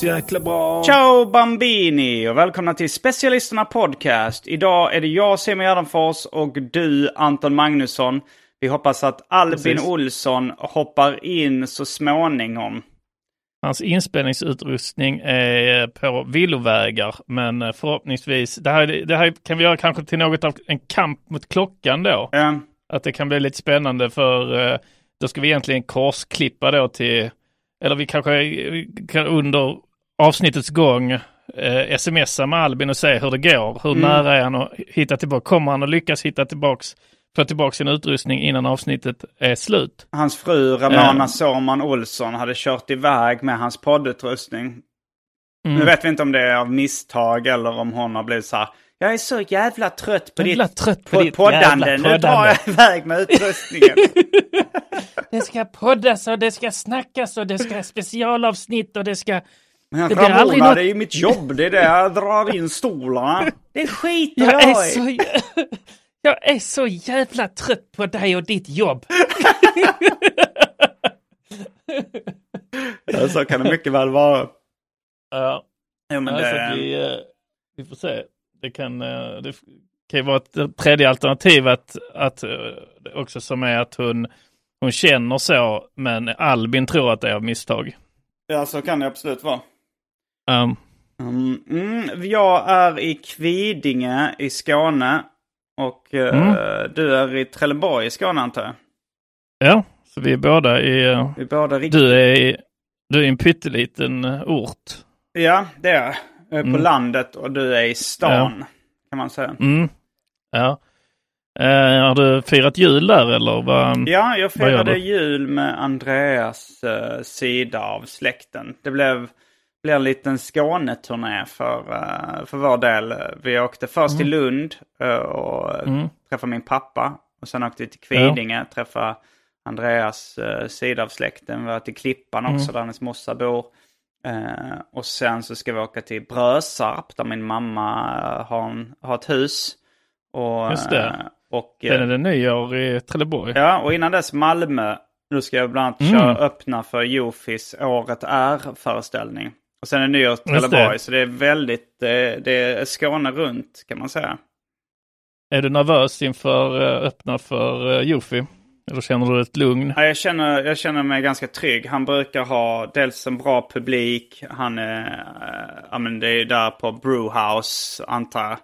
Så jäkla bra. Ciao Bambini och välkomna till Specialisterna Podcast. Idag är det jag Simon Gärdenfors och du Anton Magnusson. Vi hoppas att Albin Precis. Olsson hoppar in så småningom. Hans inspelningsutrustning är på villovägar, men förhoppningsvis, det här, det här kan vi göra kanske till något av en kamp mot klockan då. Eh, Att det kan bli lite spännande för eh, då ska vi egentligen korsklippa då till, eller vi kanske kan under avsnittets gång eh, smsa med Albin och se hur det går. Hur nära är han att hitta tillbaka? Kommer han att lyckas hitta tillbaks, få tillbaka sin utrustning innan avsnittet är slut? hans fru Ramona Eh. Sårman Olsson hade kört iväg med hans poddutrustning. Mm. Nu vet vi inte om det är av misstag eller om hon har blivit så här. Jag är så jävla trött på Jävla ditt trött på po- ditt poddande. jävla Nu drar poddande." jag iväg med utrustningen. Det ska poddas och det ska snackas och det ska specialavsnitt och det ska... Men aldrig Ramona, något- det är ju mitt jobb. Det är det jag drar in stolarna. Det skiter Jag jag, är i. så, jag är så jävla trött på dig och ditt jobb. Ja, så kan det mycket väl vara. Ja, Jo, men alltså det... vi, eh, vi får se. Det kan, eh, det kan ju vara ett tredje alternativ att, att eh, också som är att hon, hon känner så, men Albin tror att det är av misstag. Ja, så kan det absolut vara. Um, Mm, mm, jag är i Kvidinge i Skåne. Och eh, Mm. du är i Trelleborg i Skåne antar jag. ja, så vi är båda i... eh, Vi är båda riktigt... Du är i, du är i en pytteliten eh, ort. Ja, det är jag. Jag är På Mm. landet och du är i stan. Kan man säga. Mm. Ja. Eh, har du firat jul där eller? Vad, Ja, jag firade jul med Andreas eh, sida av släkten. Det blev, blev en liten Skåneturné för, eh, för vår del. Vi åkte först till Lund eh, och Mm. träffade min pappa. Och sen åkte vi till Kvidinge, träffade Andreas eh, sida av släkten. Vi var till Klippan Mm. också, där hennes morsa bor. Och sen så ska vi åka till Brösarp, där min mamma har, en, har ett hus. Och, Just det. och, Sen är det nyår i Trelleborg. Ja, och innan dess Malmö. Nu ska jag bland annat Mm. köra öppna för Jofis Året är-föreställning. Och sen är det nyår. Trelleborg. Så det är väldigt, det, det är Skåne runt kan man säga. Är du nervös inför uh, öppna för uh, Jofi? Eller känner du ett lugn? Ja, jag, känner, jag känner mig ganska trygg. Han brukar ha dels en bra publik. Han är, ja men det är där på Brewhouse antar jag.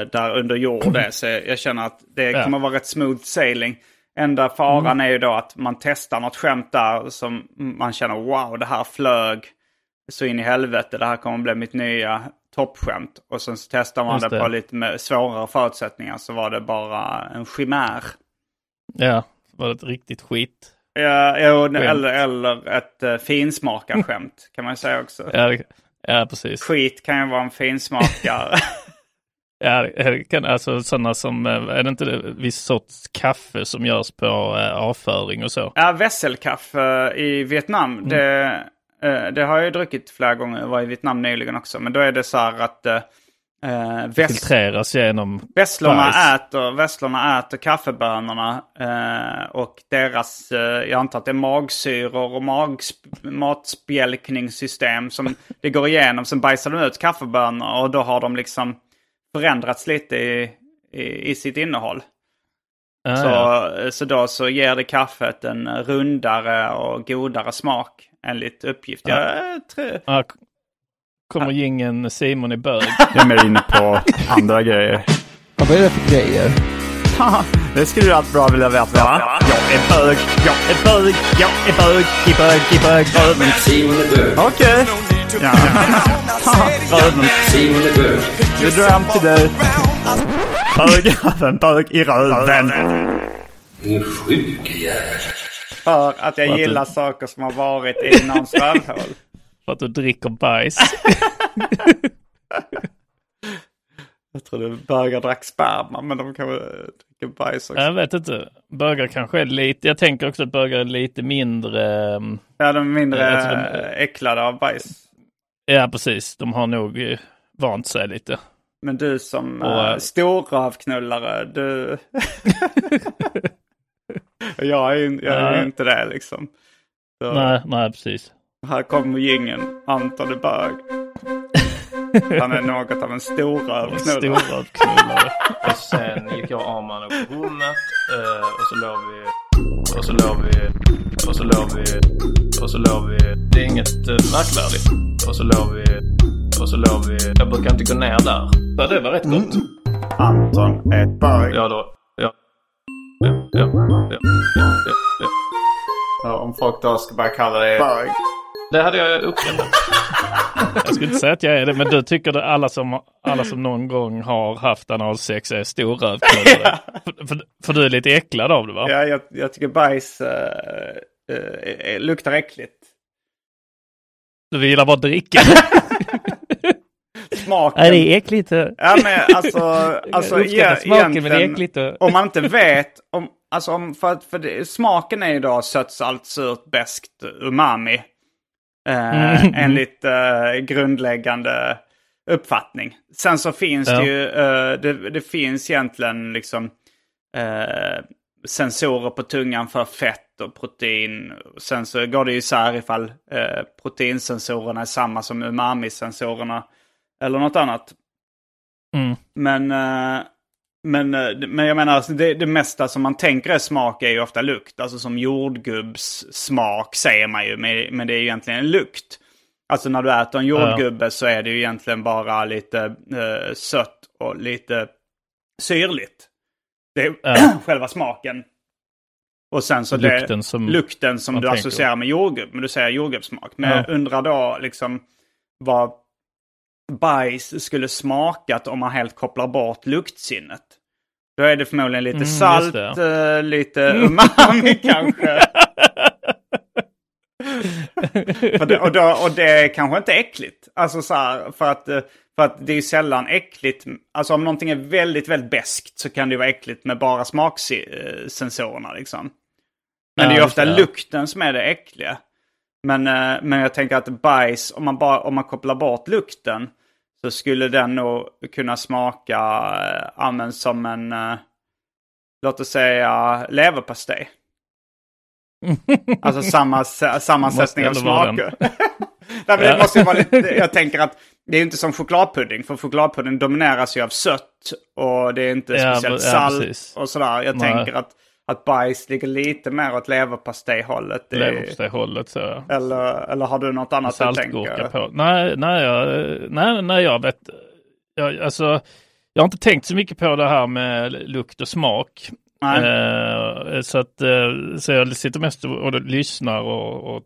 eh, där under jord är. Så jag känner att det Ja. kommer vara rätt smooth sailing. Enda faran är ju då att man testar något skämt där som man känner wow det här flög så in i helvete. Det här kommer bli mitt nya toppskämt. Och sen så testar man det. det. på lite svårare förutsättningar så var det bara en chimär. Ja, var det ett riktigt skit? Ja, Skämt. eller, eller ett uh, finsmakarskämt kan man säga också. Ja, det- ja precis. Skit kan ju vara en finsmakare. Ja, det kan, alltså sådana som, eh, är det inte det, viss sorts kaffe som görs på eh, avföring och så? ja, vässelkaffe i Vietnam. Mm. Det, eh, det har jag ju druckit flera gånger. Jag var i Vietnam nyligen också. Men då är det så här att eh, Eh, väst, Filtreras genom Vesslorna äter, vesslorna äter kaffebönorna eh, och deras, eh, jag antar att det är magsyror och magsp- matspjälkningssystem som det går igenom. Sen bajsar de ut kaffebönor och då har de liksom förändrats lite i, i, i sitt innehåll. Ah, så, ja. så då så ger det kaffet en rundare och godare smak enligt uppgift. Jag tror... K- kommer gingen Simon i bög. Jag är mer inne på andra grejer. Vad är det för grejer? Det skulle du allt bra vilja veta va? Jag är bög, jag är bög, jag är bög, i bög, i bög, röven. Simon är bög. Okej. Ja. Röven. Simon är bög. Det drar hem till dig. Bög, röven, bög i röven. Din sjuke jävel. För att jag För att gillar du- saker som har varit i någons rövhål. För att du dricker bajs. Jag trodde bögar drack sperma, men de kanske dricker bajs också. Jag vet inte. Bögar kanske är lite, jag tänker också att bögar är lite mindre, ehm, Ja, de är mindre Alltså, de- eh, äcklade av bajs. ja precis, de har nog eh, vant sig lite. Men du som Och, uh, eh, storrövknullare, du... jag är, ju- jag är ju inte det liksom. Så Nej, nej precis. Här kommer jingeln. Anton är bög. Han är något av en storrövknullare. Storrövknullare. och sen gick jag och Arman upp på rummet eh, och så låg vi, och så låg vi, och så låg vi, och så låg vi. Det är inget eh, märkvärdigt. Och så låg vi, och så låg vi. Jag brukar inte gå ner där. Det var rätt gott. Anton är bög. Ja då, ja. Ja, ja, ja, ja, ja, ja. Ja, om folk då ska börja kalla dig bög. Det hade jag uppskattat. jag skulle inte säga att jag är det, men du tycker att alla som, alla som någon gång har haft analsex är storrövknullare. för, för, för du är lite äcklad av det va? Ja, jag, jag tycker bajs eh, eh, luktar äckligt. Du gillar bara dricka. Smaken. Nej, det är äckligt. Ja, men alltså, alltså smaken, men det är äckligt. Om man inte vet, om, alltså om, för, att- för det, smaken är ju då sött, salt, surt, beskt, umami. Eh, Mm. Enligt eh, grundläggande uppfattning. Sen så finns Ja. det ju, eh, det, det finns egentligen liksom eh, sensorer på tungan för fett och protein. Sen så går det ju isär ifall eh, proteinsensorerna är samma som umami-sensorerna eller något annat. Mm. Men, eh, men, eh, men jag menar, alltså, det, det mesta som man tänker är smak är ju ofta lukt. Alltså som jordgubbssmak säger man ju, men, det är ju egentligen en lukt. Alltså när du äter en jordgubbe så är det ju egentligen bara lite eh, sött och lite syrligt. Det är Ja. själva smaken. Och sen så Lukten det, som lukten som du associerar med jordgubb. Men du säger jordgubbssmak. Men Ja. jag undrar då liksom vad bajs skulle smakat om man helt kopplar bort luktsinnet. Då är det förmodligen lite Mm, salt, eh, lite umami kanske. det, och, då, och det är kanske inte äckligt. Alltså så här, för att, eh, för att det är sällan äckligt. Alltså om någonting är väldigt, väldigt beskt så kan det vara äckligt med bara smaksensorerna liksom. Men Ja, det är ofta det, lukten som är det äckliga. Men, eh, men jag tänker att bajs, om man, bara, om man kopplar bort lukten så skulle den nog kunna smaka äh, som en, eh, låt oss säga, leverpastej. Alltså samma sammansättning av smaker. Nej, det måste vara lite, jag tänker att det är inte som chokladpudding. För chokladpudding domineras ju av sött och det är inte Ja, speciellt ja, salt och sådär. Jag Nej. tänker att, att bajs ligger lite mer åt leverpastejhållet. Är- Leverpastejhållet så. Eller, eller har du något annat du tänker? på. Nej, nej, jag, nej, nej, jag vet. Jag, alltså, jag har inte tänkt så mycket på det här med lukt och smak. Eh, så att eh, så jag sitter mest och, och lyssnar och, och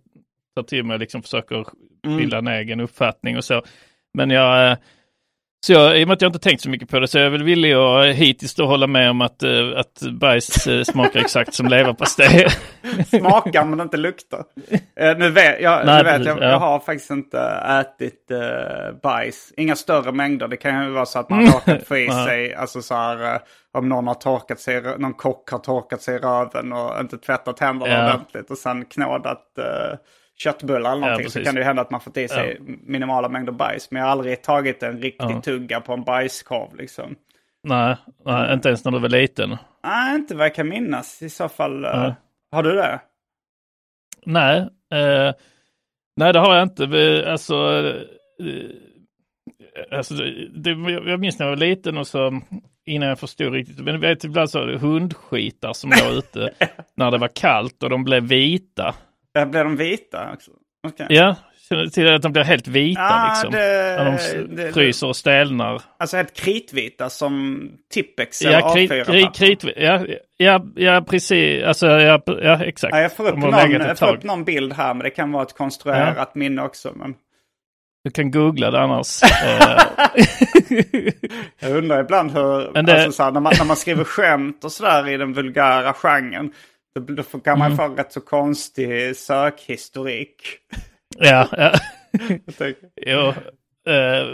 tar till mig, liksom försöker Mm. bilda en egen uppfattning och så. Men jag, eh, så jag, i och med att jag inte tänkt så mycket på det så är jag väl villig att hittills då hålla med om att, eh, att bajs eh, smakar exakt som leverpastej. Smakar men inte luktar. Eh, nu vet, jag, Nej, nu vet jag, ja. jag har faktiskt inte ätit uh, bajs. Inga större mängder. Det kan ju vara så att man har råkat få i sig, alltså så här, eh, om någon har torkat sig, någon kock har torkat sig i röven och inte tvättat händerna Ja. ordentligt och sen knådat uh, köttbullar eller någonting så precis. kan det ju hända att man fått i sig minimala mängder bajs. Men jag har aldrig tagit en riktig Ja. tugga på en bajskorv liksom. Nej, nej, inte ens när du var liten. Nej, inte vad jag kan minnas i så fall. Nej. Har du det? Nej, eh, nej det har jag inte. Alltså, eh, alltså det, jag minns när jag var liten och så innan jag förstod riktigt. Men vet ibland så hundskitar som låg ute när det var kallt och de blev vita. Ja, Blir de vita också? Okej. Ja, känner du till att de blir helt vita Ah, liksom. det- när de det- fryser och stelnar. Alltså helt kritvita som Tippex eller Ja, krit, A4. krit, ja, ja, ja, precis. Alltså, ja, ja exakt. Ja, jag får upp, någon, jag får upp någon bild här, men det kan vara ett konstruerat minne också. Men Du kan googla det annars. Eh, jag undrar ibland hur, det- alltså, så här, när, man, när man skriver skämt och sådär i den vulgära genren, då, kan man Mm. få rätt så konstig sökhistorik. ja, ja. Jo, eh,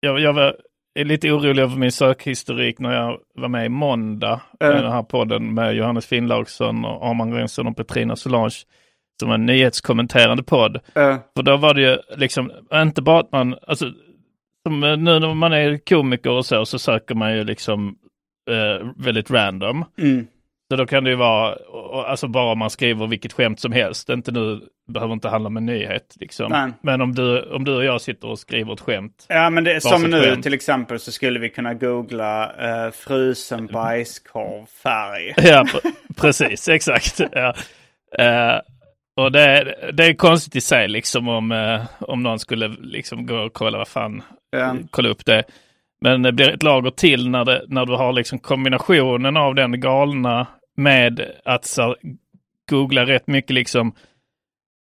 jag, jag var lite orolig över min sökhistorik när jag var med i Måndag, Mm. den här podden med Johannes Finnlaugsson och Arman Rensson och Petrina Solange, som en nyhetskommenterande podd. eh, För då var det ju liksom, inte bara att man, alltså, som nu när man är komiker och så, så söker man ju liksom eh, väldigt random. mm, Så då kan det ju vara, alltså bara om man skriver vilket skämt som helst, inte nu, behöver inte handla om en nyhet liksom. Nej. Men om du, om du och jag sitter och skriver ett skämt, Ja, men det, som nu skämt. till exempel så skulle vi kunna googla eh, frusen bajskorv färg. Ja, precis, exakt. Ja. Eh, och det, det är konstigt i sig liksom om, eh, om någon skulle liksom gå och kolla vad fan, Ja. kolla upp det. Men det blir ett lager till när, det, när du har liksom kombinationen av den galna med att så, googla rätt mycket liksom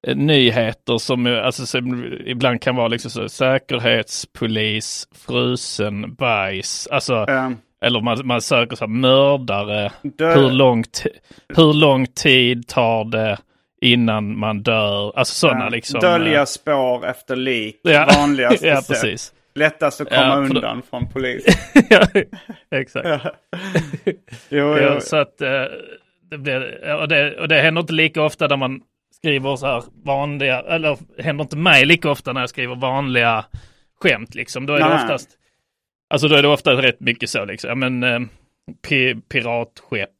eh, nyheter som, ju- alltså, som ibland kan vara liksom så, säkerhetspolis, frusen bajs, alltså Eh, eller man, man söker så här mördare. Dö- Hur, långt, hur lång tid tar det innan man dör? Alltså sådana ja, liksom. Dölja eh, spår efter lik. Ja. Vanligaste ja, precis. Lättast att komma Ja, för då- undan från polis. ja, exakt. Jo, jo. Ja, så att eh, det blir, och det, och det händer inte lika ofta när man skriver så här vanliga, eller händer inte mig lika ofta när jag skriver vanliga skämt liksom. Då är det Nej. oftast, alltså då är det ofta rätt mycket så liksom, ja men eh, pi, piratskepp,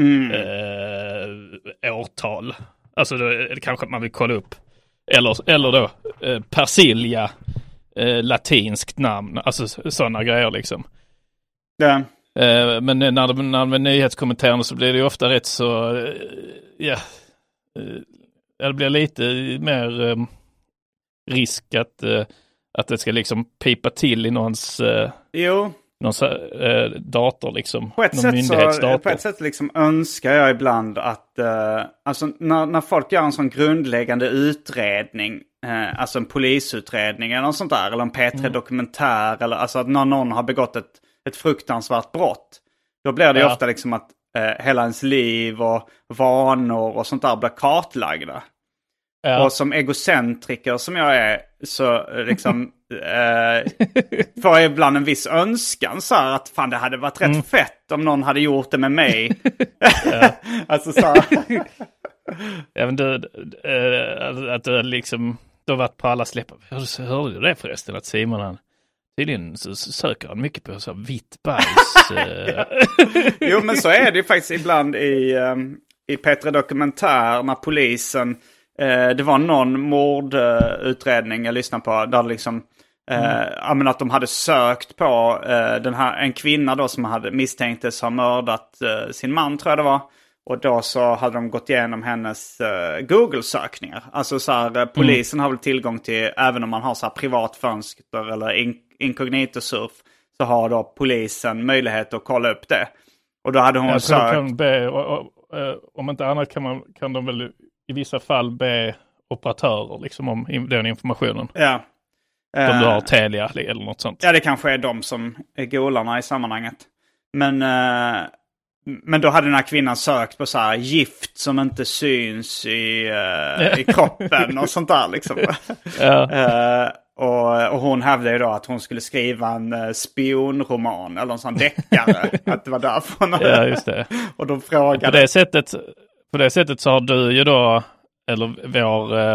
Mm. eh, årtal. Alltså då är det kanske att man vill kolla upp. Eller, eller då eh, persilja, eh, latinskt namn, alltså sådana grejer liksom. Ja. Eh, men när det, när det är nyhetskommenterande så blir det ofta rätt så, eh, ja, eh, det blir lite mer eh, risk att, eh, att det ska liksom pipa till i någons, eh, Jo, någons eh, dator liksom. på ett, Någon sätt så, myndighetsdator. på ett sätt liksom önskar jag ibland att, eh, alltså när, när folk gör en sån grundläggande utredning, eh, alltså en polisutredning eller något sånt där, eller en P3 Dokumentär, eller alltså att när någon har begått ett, ett fruktansvärt brott. Då blir det Ja. ofta liksom att eh, hela ens liv och vanor och sånt där blir kartlagda. Ja. Och som egocentriker som jag är så liksom eh, får jag ibland en viss önskan så här att fan det hade varit rätt Mm. fett om någon hade gjort det med mig. alltså så här, Ja, men du, eh, att- du liksom, du har varit på alla släpp. Hörde, du det förresten att Simon han, tydligen så söker han mycket på så vitt bajs. eh. jo men så är det ju faktiskt ibland i, um, i Petra Dokumentär när polisen, det var någon mordutredning jag lyssnade på där liksom Eh, men att de hade sökt på eh, den här, en kvinna då som hade misstänktes ha mördat eh, sin man tror jag det var. Och då så hade de gått igenom hennes eh, Google-sökningar. Alltså så här, eh, polisen har väl tillgång till, även om man har så här privat fönster eller in, inkognito-surf, så har då polisen möjlighet att kolla upp det. Och då hade hon Jag sökt... be, och, och, eh, om inte annat kan, man, kan de väl i vissa fall be operatörer liksom om den informationen. Ja. Om Eh, du har Telia eller något sånt. Ja, det kanske är de som är golarna i sammanhanget. Men, eh, men då hade den här kvinnan sökt på så här gift som inte syns i, eh, i kroppen och sånt där liksom. Ja. Eh, och, och hon hävdade ju då att hon skulle skriva en uh, spionroman eller en sån deckare. att det var därför hon. Ja, just det. Och På frågade... det sättet, på det sättet så har du ju då, eller vår, eh,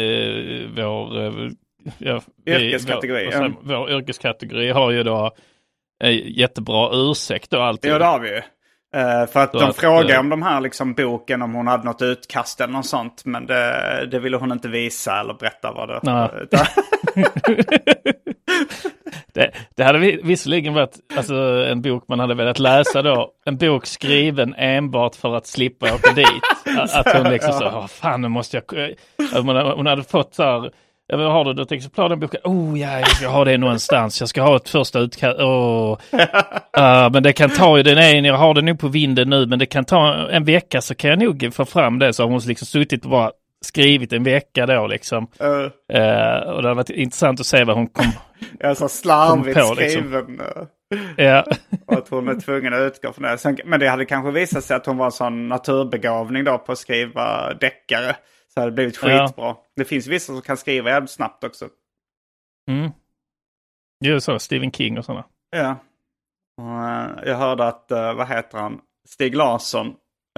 eh, vår, eh, ja, vi- Yrkeskategori, Vår, ja. vår, yrkeskategori har ju då eh, jättebra ursäkt då alltid. Jo, det har vi ju. Eh, för att Så de att, frågade eh, om de här liksom boken, om hon hade något utkast eller något sånt. Men det, det ville hon inte visa eller berätta vad det. Utan- Det, det hade vi- visserligen varit alltså, en bok man hade velat läsa då. En bok skriven enbart för att slippa åka dit. Att, hon liksom så, "Åh, fan nu måste jag... Hon, hon hade fått så här, "Ja, men har du ett exemplar av den boken? Oh ja, jag ska ha det någonstans. Jag ska ha ett första utkast. Oh. Ja, men det kan ta ju den är, jag har den nu på vinden nu, men det kan ta en vecka så kan jag nog få fram det. Så har hon liksom suttit och bara skrivit en vecka då liksom. Eh, Eh, och det hade varit intressant att se vad hon kom... Jag är så slarvigt Kom på, liksom. skriven. eh, Ja. Och att hon är tvungen att utgå från det. Sen, men det hade kanske visat sig att hon var en sån naturbegåvning då på att skriva deckare. Så hade det blivit Ja. skitbra. Det finns vissa som kan skriva jävligt snabbt också. Mm. Jo, så Stephen King och sådana. Ja. Och, eh, jag hörde att, eh, vad heter han, Stig Larsson,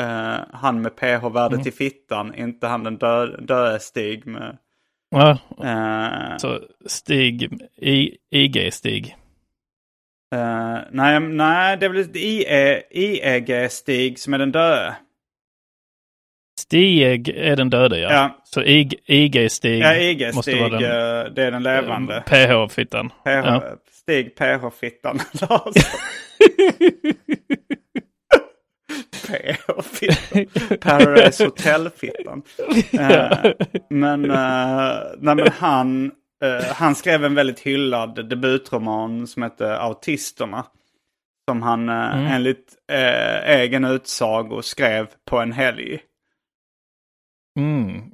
eh, han med pH-värdet Mm. i fittan, inte han den dö, Stig med... Ja, eh, så Stig, IG-Stig. eh, nej, nej, det är väl IE, IEG-Stig som är den döde. Stig är den döde ja. Ja. Så IG, IG-Stig Ja, måste IG-Stig, vara den eh, det är den levande. PH-fittan. PH, Ja. Stig PH-fittan. PH-fittan. Paradise Hotel-fittan. Eh, men, eh, nej, men han, eh, han skrev en väldigt hyllad debutroman som heter Autisterna. Som han eh, Mm. enligt eh, egen utsago skrev på en helg.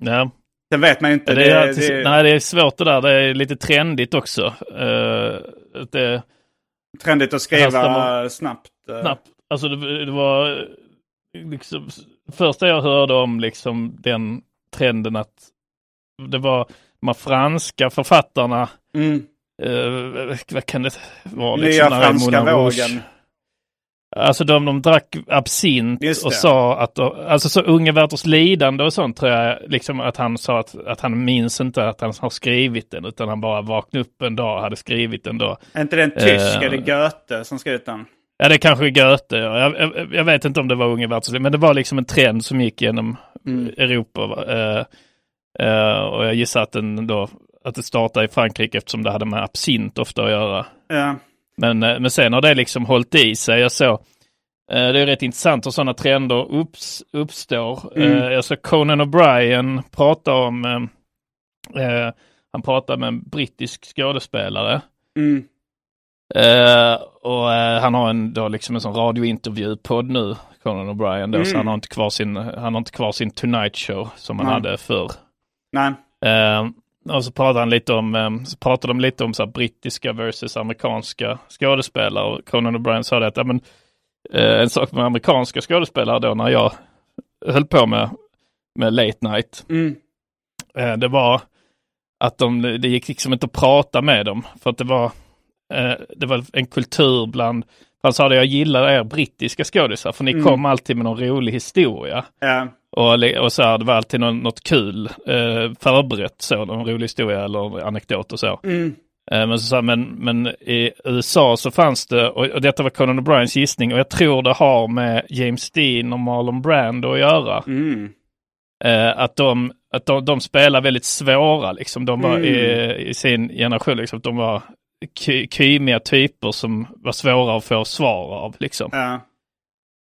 Ja. Sen vet man ju inte. Det är, det, alltid, det, Nej, det är svårt det där. Det är lite trendigt också. Uh, det, trendigt att skriva snabbt. eh. snabbt. Alltså det, det var liksom första jag hörde om liksom den trenden att det var de franska författarna. Mm. eh, vad kan det vara? Nya Liksom, när franska vågen. Alltså de, de drack absint och sa att, de, alltså så Unge Werthers lidande och sånt tror jag, liksom att han sa att, att han minns inte att han har skrivit den utan han bara vaknade upp en dag och hade skrivit den då. Är inte det en tysk? Eh, Är det Goethe som skrivit den? Ja, det kanske är Goethe. ja. Jag, jag, jag vet inte om det var Unge Werthers, men det var liksom en trend som gick genom Mm. Europa. Eh, eh, och jag gissar att, den då, att det startade i Frankrike eftersom det hade med absint ofta att göra. Ja. Men, eh, men sen har det liksom hållit i sig. Jag såg, eh, det är rätt intressant hur sådana trender upps, uppstår. Mm. Eh, jag såg Conan O'Brien prata om, eh, han pratade med en brittisk skådespelare. Mm. Eh, och eh, han har en, då liksom en sån radiointervjupodd nu, Conan O'Brien då, så Mm. han har inte kvar sin, han har inte kvar sin Tonight Show som han Nej. hade förr. Nej. Och så pratade han lite om, eh, så pratade de lite om så brittiska versus amerikanska skådespelare och Conan O'Brien sa det att ja, men, eh, en sak med amerikanska skådespelare då när jag höll på med, med Late Night, Mm. eh, det var att de, det gick liksom inte att prata med dem för att det var, eh, det var en kultur bland han sa det, jag gillar er brittiska skådisar för ni Mm. kom alltid med någon rolig historia. Ja. Och, och så här, det var alltid något, något kul eh, förberett, så, någon rolig historia eller anekdot och så. Mm. Eh, men, så, sa han, men, men i USA så fanns det, och, och detta var Conan O'Briens gissning, och jag tror det har med James Dean och Marlon Brando att göra. Mm. Eh, att de, att de, de spelar väldigt svåra, liksom. De var Mm. i, i sin generation, liksom, de var ky- kymiga typer som var svåra att få svar av, liksom. Ja.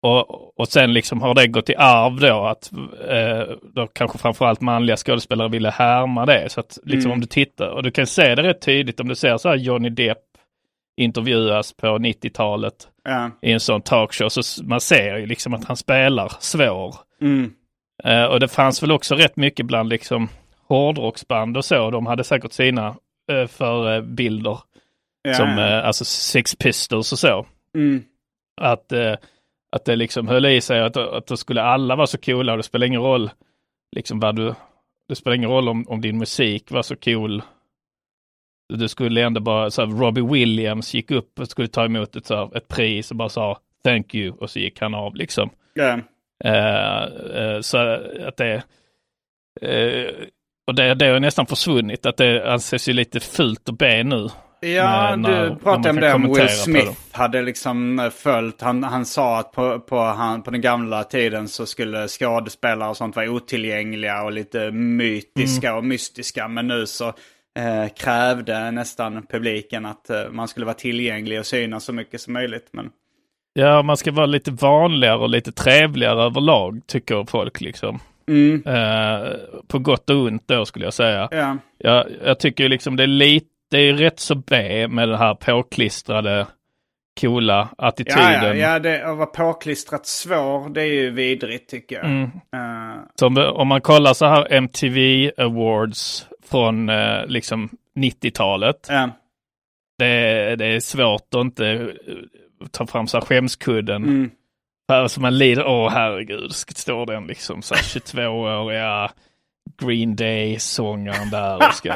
Och, och sen liksom har det gått i arv då att eh, då kanske framförallt manliga skådespelare ville härma det. Så att liksom Mm. om du tittar, och du kan se det rätt tydligt om du ser så här Johnny Depp intervjuas på 90-talet Ja. i en sån talkshow. Så man ser ju liksom att han spelar svår. Mm. Eh, och det fanns väl också rätt mycket bland liksom hårdrocksband och så. De hade säkert sina eh, förebilder. Ja, som ja. eh, alltså Sex Pistols och så Mm. att, eh, att det liksom höll i sig att, att då skulle alla vara så coola och det spelar ingen roll liksom vad du, det spelar ingen roll om, om din musik var så cool. Du skulle ändå bara, så här, Robbie Williams gick upp och skulle ta emot ett, så här, ett pris och bara sa thank you och så gick han av liksom. Ja. Eh, eh, så att det, eh, och det, det har nästan försvunnit, att det anses ju lite fult att be nu. Ja, när- du pratade om det om Will Smith hade liksom eh, följt. Han, han sa att på, på, han, på den gamla tiden så skulle skådespelare och sånt vara otillgängliga och lite mytiska Mm. och mystiska. Men nu så eh, krävde nästan publiken att eh, man skulle vara tillgänglig och synas så mycket som möjligt. Men Ja, man ska vara lite vanligare och lite trevligare överlag, tycker folk liksom. mm, Eh, på gott och ont då skulle jag säga. ja, Jag, jag tycker liksom det är lite, det är rätt så B med den här påklistrade coola ja, ja, attityden. ja, det att vara påklistrat svår, det är ju vidrigt tycker jag. Mm. Eh, Som, om man kollar så här MTV Awards från eh, liksom 90-talet. ja, Det, det är svårt att inte eh, ta fram så här skämskudden. mm, Alltså man lider, åh herregud, ska- står den liksom så här 22-åriga Green Day-sångaren där och ska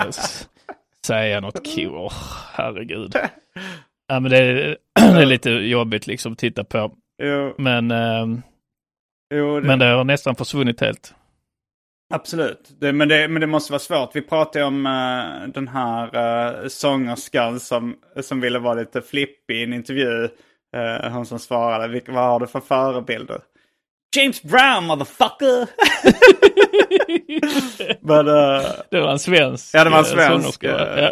säga något kul. Åh, herregud. Ja men det är, det är lite jobbigt liksom att titta på. jo, Men, ehm, jo, det- men det har nästan försvunnit helt. Absolut, det, men, det, men det måste vara svårt. Vi pratade om eh, den här uh, sångerskan som, som ville vara lite flippig i en intervju. Uh, hon som svarade, vad har du för förebilder? James Brown motherfucker! men, eh, Det var en svensk Ja, det var en eh, svensk, Ja.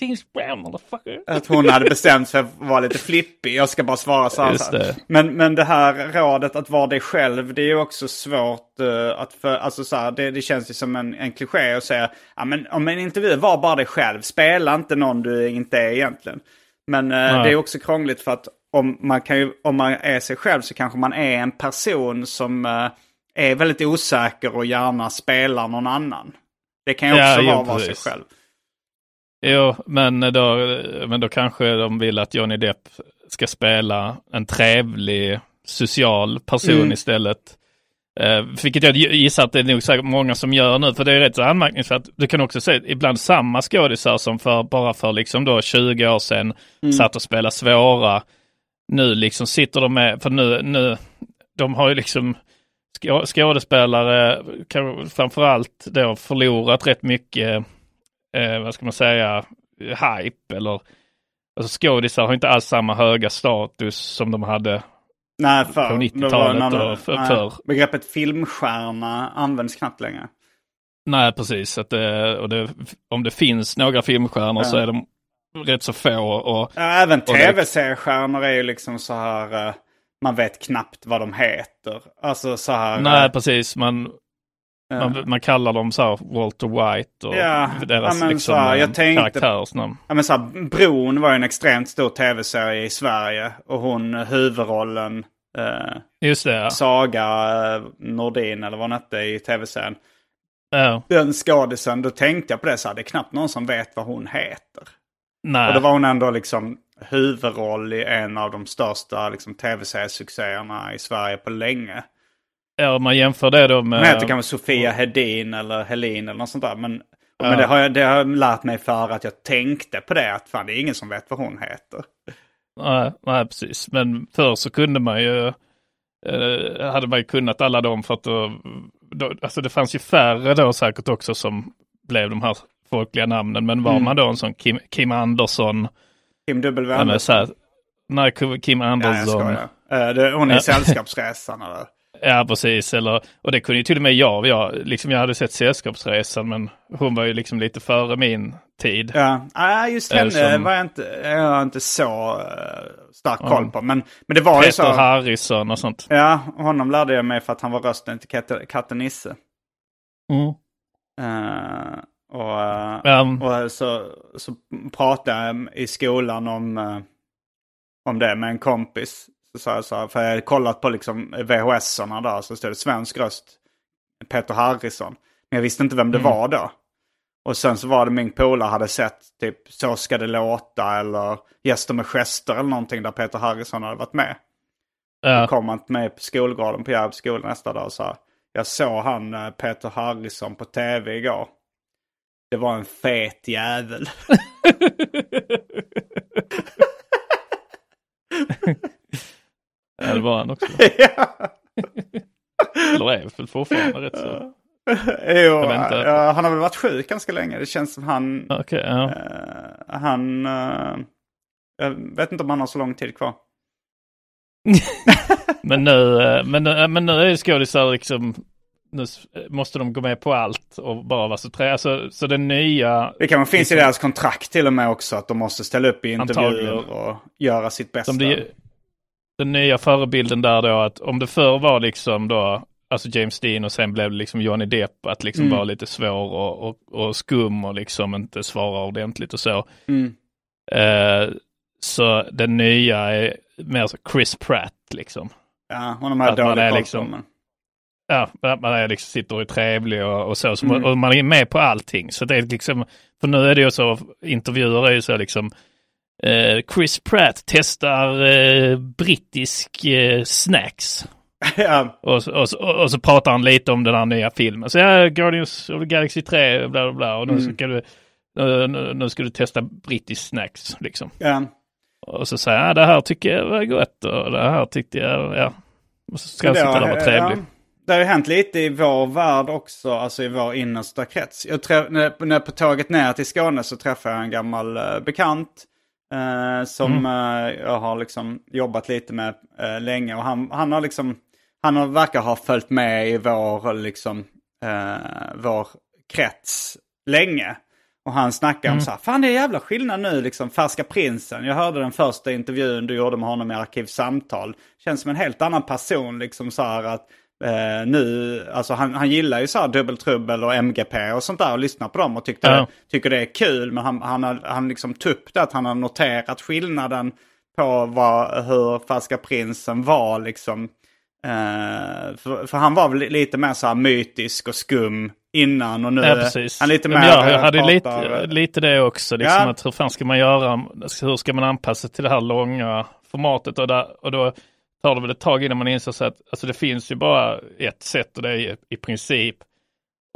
James Brown motherfucker. att hon hade bestämt sig för att vara lite flippig. Jag ska bara svara så här. Men, men det här rådet att vara dig själv, det är ju också svårt eh, att för, alltså så här, det, det känns ju som en, en kliché att säga, ja men om en intervju var bara dig själv, spela inte någon du inte är egentligen. Men det är också krångligt för att om man, kan ju, om man är sig själv så kanske man är en person som eh, är väldigt osäker och gärna spelar någon annan. Det kan ju Ja, också jo, vara att vara sig själv. Jo, men då, men då kanske de vill att Johnny Depp ska spela en trevlig, social person Mm. istället. Eh, vilket jag gissar att det är nog säkert många som gör nu, för det är rätt så anmärkningsvärt. Du kan också se ibland samma skådisar som för, bara för liksom då 20 år sedan Mm. satt och spelade svåra. Nu liksom sitter de med, för nu, nu de har ju liksom skå- skådespelare, framförallt då förlorat rätt mycket, eh, vad ska man säga, hype eller Alltså skådisar har inte alls samma höga status som de hade. Nej, för, På det 90-talet var en annan- och för- nej, förr. Begreppet filmstjärna används knappt längre. Nej, precis. Att det, och det, om det finns några filmstjärnor Ja. så är de rätt så få. Och, Ja, även tv-seriestjärnor är ju liksom så här, eh, man vet knappt vad de heter. Alltså så här. nej, eh, precis. Man, eh, man, man kallar dem så här Walter White och Ja, deras ja, liksom, här, jag eh, tänkte- karaktärsnamn. Ja, men så här, Bron var ju en extremt stor tv-serie i Sverige. Och hon huvudrollen, eh, Just det, ja. Saga Nordin eller vad hon hette i tv-serien. ja. Den skådisen, då tänkte jag på det så här, det är knappt någon som vet vad hon heter. Nej. Och då var hon ändå liksom huvudroll i en av de största liksom, tv-seriesuccéerna i Sverige på länge. Ja, om man jämför det då med... Hon heter kanske Sofia Hedin eller Helin eller något sånt där. Men, Ja. men det, har jag, det har jag lärt mig för att jag tänkte på det. Att fan det är ingen som vet vad hon heter. Nej, nej, precis. Men förr så kunde man ju, eh, hade man ju kunnat alla dem för att då, då, alltså det fanns ju färre då säkert också som blev de här folkliga namnen. Men var Mm. man då en sån Kim, Kim Andersson, Kim W. Andersson. nej, Kim- Kim Ja, jag Andersson. Eh, det, hon är i. Sällskapsresan eller? ja precis, eller, och det kunde ju till och med jag, jag, liksom jag hade sett Sällskapsresan men hon var ju liksom lite före min tid. Ja, ah, just Eh, henne som- var jag inte, jag inte så uh, stark Ja. koll på. Men, men det var ju Peter så. Harrison och sånt. Ja, honom lärde jag mig för att han var rösten till katte- katten Nisse. Mm. Eh, och eh, Ja, och så, så pratade jag i skolan om, eh, om det med en kompis. Så sa jag så här, för jag hade kollat på liksom VHS-erna där så stod det svensk röst, Peter Harrison. Men jag visste inte vem det Mm. var då. Och sen så var det min polare hade sett typ Så ska det låta eller Gäster med gester eller någonting där Peter Harrison hade varit med. Då ja. kom han mig på skolgården på Järvs skola nästa dag och sa Jag såg han eh, Peter Harrison på tv igår. Det var en fet jävel. ja, det var han också. ja. Eller är väl fortfarande rätt så. Jo, han har väl varit sjuk ganska länge. Det känns som han... Okej, ja. eh, han... eh, jag vet inte om han har så lång tid kvar. Men nu, eh, men, eh, men nu är skådisar liksom, nu måste de gå med på allt och bara vara så trä. Alltså, så det nya, Det kanske finns i Liksom- deras kontrakt till och med också att de måste ställa upp i intervjuer och göra sitt bästa. det, den nya förebilden där då att om det förr var liksom då, alltså James Dean och sen blev det liksom Johnny Depp att liksom Mm. vara lite svår och, och, och skum och liksom inte svara ordentligt och så. Mm. Eh, så den nya är mer så Chris Pratt liksom. Ja, Att man dålig koll liksom-. Ja, att man är liksom, sitter och är trevlig och, och så. så Mm. man, och man är med på allting. Så det är liksom, för nu är det ju så, intervjuer är ju så liksom, eh, Chris Pratt testar eh, brittisk eh, snacks. ja, Och, så- och, så- och, så pratar han lite om den här nya filmen. Så ja, Guardians of the Galaxy 3, bla bla bla. Och nu Mm. ska du, nu, nu- ska du testa brittisk snacks liksom. ja. Och så säger jag, ja, det här tycker jag var gott och det här tyckte jag, ja. Och så ska Det sitta där och vara trevlig. ja. Det har ju hänt lite i vår värld också, alltså i vår innersta krets. Jag träff, när, när på tåget ner till Skåne så träffade jag en gammal eh, bekant. eh, som Mm. eh, jag har liksom jobbat lite med eh, länge. Och han, han har liksom, han har, verkar ha följt med i vår, liksom, eh, vår krets länge. Och han snackar Mm. om så här, fan det är jävla skillnad nu liksom, Färska Prinsen. Jag hörde den första intervjun du gjorde med honom i Arkivsamtal. Känns som en helt annan person liksom så här att eh, nu, alltså han, han gillar ju så här Dubbeltrubbel och MGP och sånt där och lyssnar på dem och tyckte, Ja. tycker det är kul. Men han, han, har, han liksom tog upp det att han har noterat skillnaden på vad, hur Färska Prinsen var liksom. Eh, för, för han var väl lite mer så här mytisk och skum innan och nu Ja, precis. han lite Ja, mer... men jag, hade lite, lite det också. Liksom Ja. att hur fan ska man göra? Hur ska man anpassa till det här långa formatet? Och, där, och då tar det väl ett tag innan man inser sig att alltså det finns ju bara ett sätt och det är i, princip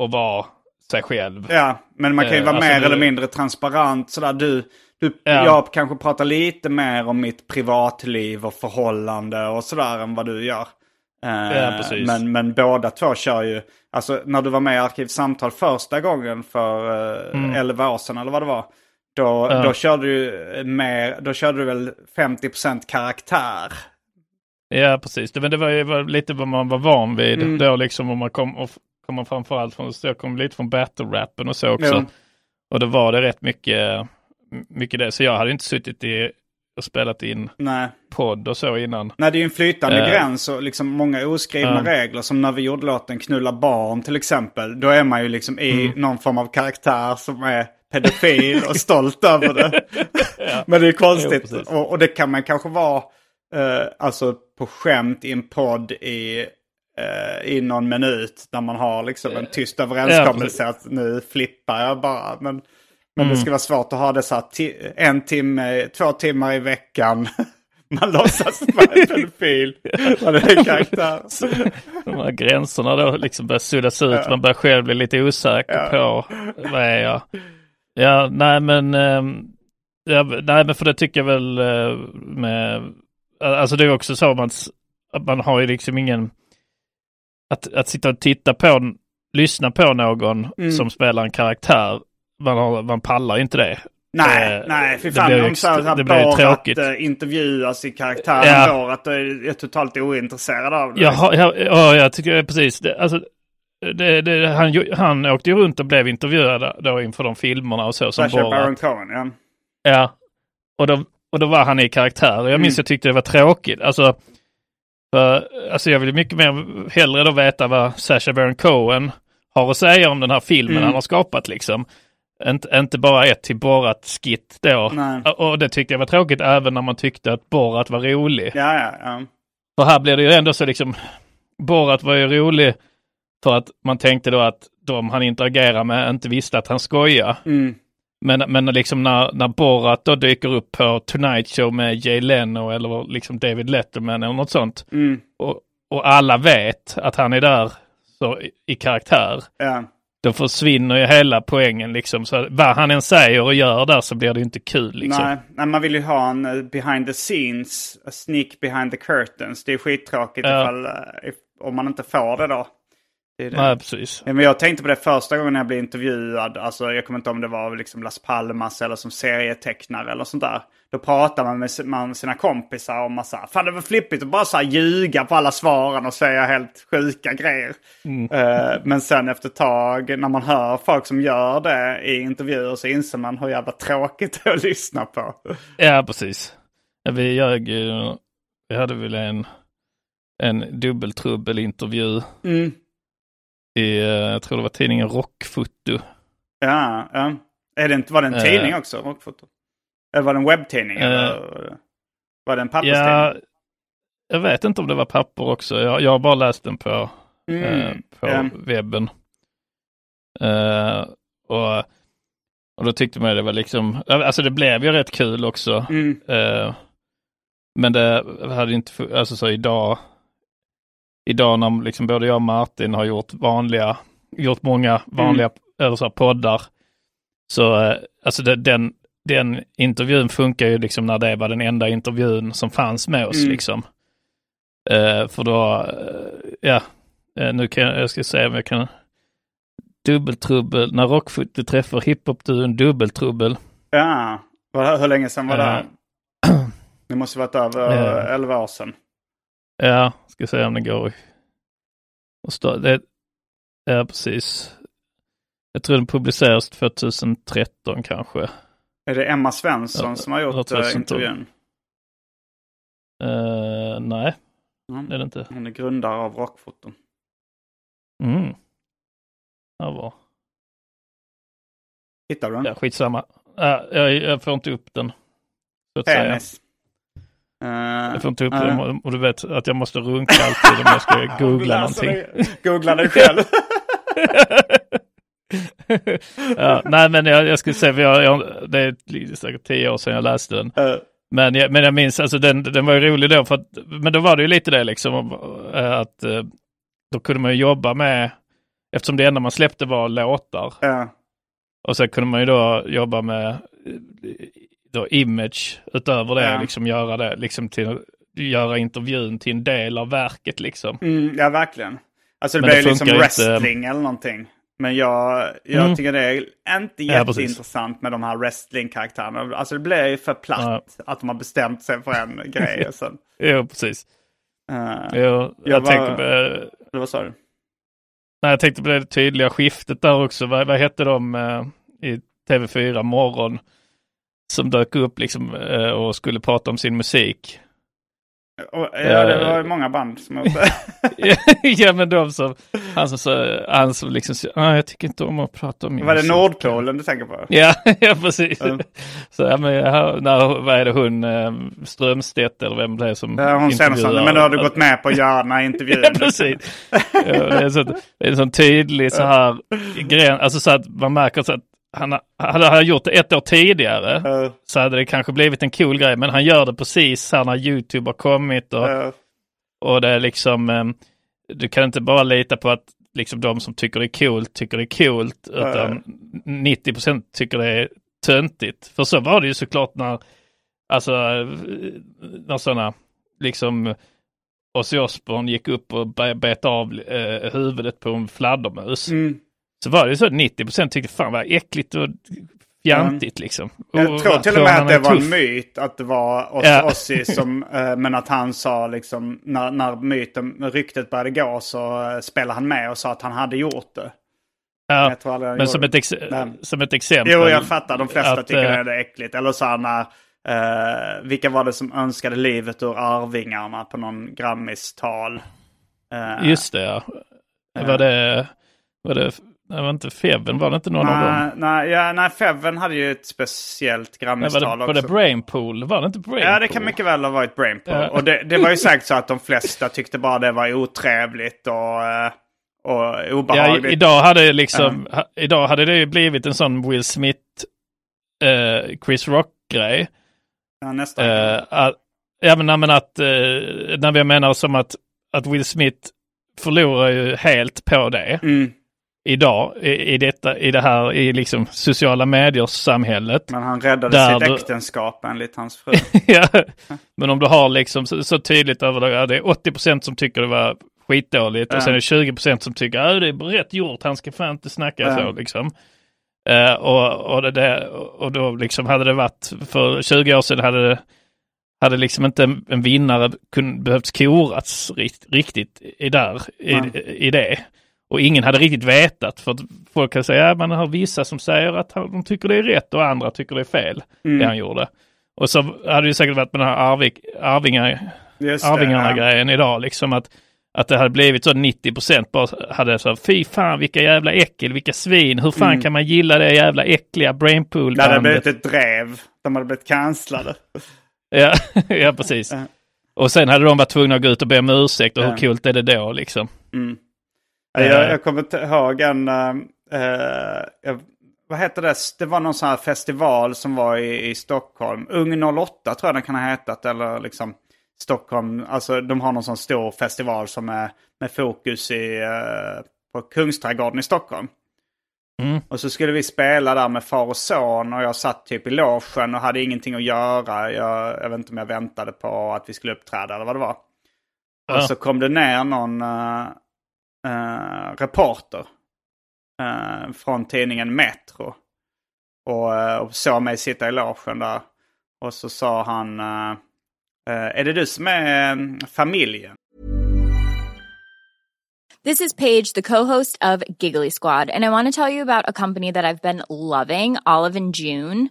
att vara sig själv. Ja, men man kan ju Eh, vara alltså mer du- eller mindre transparent. Sådär, du, du, Ja. Jag kanske pratar lite mer om mitt privatliv och förhållande och sådär än vad du gör. Eh, Ja, precis. men, men båda två kör ju, alltså när du var med i Arkivsamtal första gången för eh, Mm. 11 år sedan eller vad det var. Då, Ja. då körde du mer, då körde du väl 50% karaktär. Ja, precis. Det, men det var ju var lite vad man var van vid Mm. då liksom. Om man kom, och kommer framförallt från, så jag kom lite från battle-rappen och så också. Jo. Och då var det rätt mycket, mycket det. Så jag hade inte suttit i och spelat in Nej. podd och så innan. Nej, det är ju en flytande Eh. gräns och liksom många oskrivna Ja. regler. Som när vi gjorde låten Knulla barn till exempel. Då är man ju liksom i Mm. någon form av karaktär som är pedofil och stolt över det. Men det är Jo, konstigt. precis. och, och det kan man kanske vara eh, alltså på skämt i en podd i, eh, i någon minut. När man har liksom en tyst överenskommelse att nu flippar jag bara. Men, men Mm. det ska vara svårt att ha det så här en timme, två timmar i veckan. Man låtsas vara en pedofil. Man är karaktär. De här gränserna då liksom börjar suddas ut. Man börjar själv bli lite osäker på vad är jag. Ja, nej men, ehm, ja, nej men för det tycker jag väl eh, med, alltså det är också så att man, att man har ju liksom ingen, att, att sitta och titta på, lyssna på någon Mm. som spelar en karaktär, man, har, man pallar inte det. Nej, Eh, nej, för det fan. Om så här, det blir tråkigt. eh, intervjuas i karaktären Ja. Borat och är, är totalt ointresserad av det. Jaha, ja, ja, jag tycker precis. Det, alltså, det, det, han, han åkte ju runt och blev intervjuad då inför de filmerna och så som Borat. Baron Cohen, ja. Ja, och då, och då var han i karaktär. Jag Mm. minns jag tyckte det var tråkigt. Alltså, för, alltså jag vill mycket mer hellre då veta vad Sacha Baron Cohen har att säga om den här filmen Mm. han har skapat liksom. Inte, inte bara ett till Borat-skit då. Nej. Och det tyckte jag var tråkigt även när man tyckte att Borat var rolig. Ja, ja, ja. För här blir det ju ändå så liksom, Borat var ju rolig för att man tänkte då att de han interagerar med inte visste att han skojar. Mm. Men, men liksom när, när Borat då dyker upp på Tonight Show med Jay Leno eller liksom David Letterman eller något sånt. Mm. Och, och alla vet att han är där så, i, i karaktär. ja. Då försvinner ju hela poängen liksom. Så vad han än säger och gör där så blir det inte kul liksom. Nej, nej, man vill ju ha en eh, behind the scenes, a sneak behind the curtains. Det är skittråkigt Ja. ifall, eh, om man inte får det då. Det det. Nej, precis. Men jag tänkte på det första gången jag blev intervjuad. Alltså, jag kommer inte ihåg om det var liksom Las Palmas eller som serietecknare eller sånt där. Då pratar man med, sina kompisar om massa... Fan det var flippigt att bara så här ljuga på alla svaren och säga helt sjuka grejer. Eh, men sen efter ett tag när man hör folk som gör det i intervjuer så inser man hur jävla tråkigt det är att lyssna på. Ja, precis. Vi ljög ju. Vi hade väl en, en dubbeltrubbelintervju Mm. I, eh, jag tror det var tidningen Rockfoto. Ja, ja. Är det inte, var det en Eh. tidning också? Rockfoto? Eller var det en webbtidning? Eh. eller var det en papperstidning? Ja, jag vet inte om det var papper också. Jag, jag har bara läst den på, Mm. eh, på Ja. webben. Eh, och, och då tyckte man det var liksom, alltså det blev ju rätt kul också. Mm. Eh, men det hade inte, alltså så idag, idag när liksom både jag och Martin har gjort vanliga, gjort många vanliga eller så här poddar, så eh, alltså det, den, den intervjun funkar ju liksom när det var den enda intervjun som fanns med oss Mm. liksom. Eh, för då, eh, ja, eh, nu kan jag, jag ska se om jag kan Dubbeltrubbel, när Rockfoot träffar hiphop-duon Dubbeltrubbel. Ja, Vad- hur länge sedan var det? Det måste varit över Eh. 11 år sedan. Ja, ska se om det går. Och stå, det, ja, precis. Jag tror den publiceras 2013 kanske. Är det Emma Svensson Ja, som har gjort eh, intervjun? Eh, nej, Mm. det är det inte. Hon är grundare av Rockfoton. Mm. Ja, var. Hittar du den? Ja, skitsamma. Ja, jag, jag får inte upp den. Så att säga. Eh, Jag får inte upp den och, du vet att jag måste runka alltid om jag ska googla någonting. det- Googla dig själv. ja, nej men jag, jag skulle säga, jag, jag, det är säkert tio år sedan jag läste den. Eh, Men jag, men jag minns, alltså den, den var ju rolig då, för att, men då var det ju lite det liksom, eh, att då kunde man ju jobba med, eftersom det enda man släppte var låtar, ja. och sen kunde man ju då jobba med då image utöver det, Ja. liksom göra det, liksom till, göra intervjun till en del av verket liksom. Mm, ja, verkligen. Alltså det Men blir det liksom funkar inte. wrestling eller någonting. Men jag, jag Mm. tycker det är inte Ja, jätteintressant med de här wrestling-karaktärerna. Alltså det blir ju för platt att de har bestämt sig för en grej. Och sen, Jo, precis. eh, Jo, jag, Jag var- tänkte på, eller vad sa du? nej, jag tänkte på det tydliga skiftet där också. Vad, vad hette de eh, i TV4 Morgon som dök upp liksom eh, och skulle prata om sin musik? Och, ja, det Eh. var ju många band som det. ja, men de som, han som, så, han som liksom, ah, jag tycker inte om att prata om min Var det musik." Nordpolen du tänker på? Ja, ja precis. Mm. Så, ja, men, när, vad är det hon, eh, Strömstedt eller vem det är som Ja, hon säger sånt. Men då har du gått med på att göra den intervjun. Ja, precis. Ja, det, är det är en sån tydlig så här gren, alltså så att man märker så att han ha- hade han gjort det ett år tidigare Eh, så hade det kanske blivit en cool grej, men han gör det precis här när YouTube har kommit och, eh, och det är liksom, eh, du kan inte bara lita på att liksom de som tycker det är coolt tycker det är coolt, utan 90% tycker det är töntigt. För så var det ju såklart när, alltså, när sådana, liksom, Ozzy Osbourne gick upp och be- bet av eh, huvudet på en fladdermus. mm. Så var det så att 90% tyckte fan vad äckligt och fjantigt liksom. Jag Och tror vad- till och med att det var en tuff. myt att det var Os Ja. Ozzy som, eh, men att han sa liksom, när, när myten, ryktet började gå så eh, spelade han med och sa att han hade gjort det. Ja, Jag tror men som ett, ex- som ett exempel. Jo, jag fattar. De flesta att, tycker eh, det är äckligt. Eller så här när, eh, vilka var det som önskade livet ur Arvingarna på någon Grammis-tal? Eh, Just det, ja. Var det, var det, det var inte Feven, var det inte någon av dem? Nej, nej, ja, nej, Feven hade ju ett speciellt Nej, Grammis-tal var, det, var också. det Brainpool? Var det inte Brainpool? Ja, det kan mycket väl ha varit Brainpool. Ja. Och det, det var ju säkert så att de flesta tyckte bara det var otrevligt och, eh, och Ja, obehagligt. idag hade det liksom, ha, idag hade det ju blivit en sån Will Smith, eh, Chris Rock-grej. Ja, nästan. Eh, att, ja, men, nej, men att, eh, när vi menar som att, att Will Smith förlorar ju helt på det Mm. Idag i, detta, i det här i liksom sociala medier-samhället. Men han räddade sitt du- äktenskap enligt hans fru. ja. Men om du har liksom så, så tydligt över det, ja, det är 80% som tycker det var skitdåligt. Ja. Och sen är det 20% som tycker att det är rätt gjort, han ska fan inte snacka Ja. så liksom. Eh, och, och, det där, och då liksom hade det varit, för 20 år sedan hade det hade liksom inte en, en vinnare kun, behövt korats rikt, riktigt i, där, i, i det. Och ingen hade riktigt vetat, för att folk kan säga att man har vissa som säger att de tycker det är rätt och andra tycker det är fel, Mm. det han gjorde. Och så hade det säkert varit med den här Arvik, Arvingar, Just det, Arvingarna ja. grejen idag, liksom att, att det hade blivit så 90 procent bara hade så fy fan vilka jävla äckel, vilka svin, hur fan Mm. kan man gilla det jävla äckliga brainpool Det hade blivit ett drev. De hade blivit cancellade. Ja, ja precis. Ja. Och sen hade de varit tvungna att gå ut och be om ursäkt och Ja. hur kul är det då liksom? Mm. Ja, Jag, jag kommer ihåg en... eh, eh, jag- vad heter det? Det var någon sån här festival som var i, i Stockholm. Ung 08 tror jag den kan ha hetat. Eller liksom Stockholm. Alltså de har någon sån stor festival som är med fokus i, eh, på Kungsträdgården i Stockholm. Mm. Och så skulle vi spela där med far och son och jag satt typ i logen och hade ingenting att göra. Jag, jag vet inte om jag väntade på att vi skulle uppträda eller vad det var. Ja. Och så kom det ner någon eh, eh, reporter eh, från tidningen Metro. Och, eh, och såg mig sitta i logen där. Och så sa han, eh, eh är det du som är eh, familjen? This is Paige, the co-host of Giggly Squad, and I want to tell you about a company that I've been loving, Olive and June.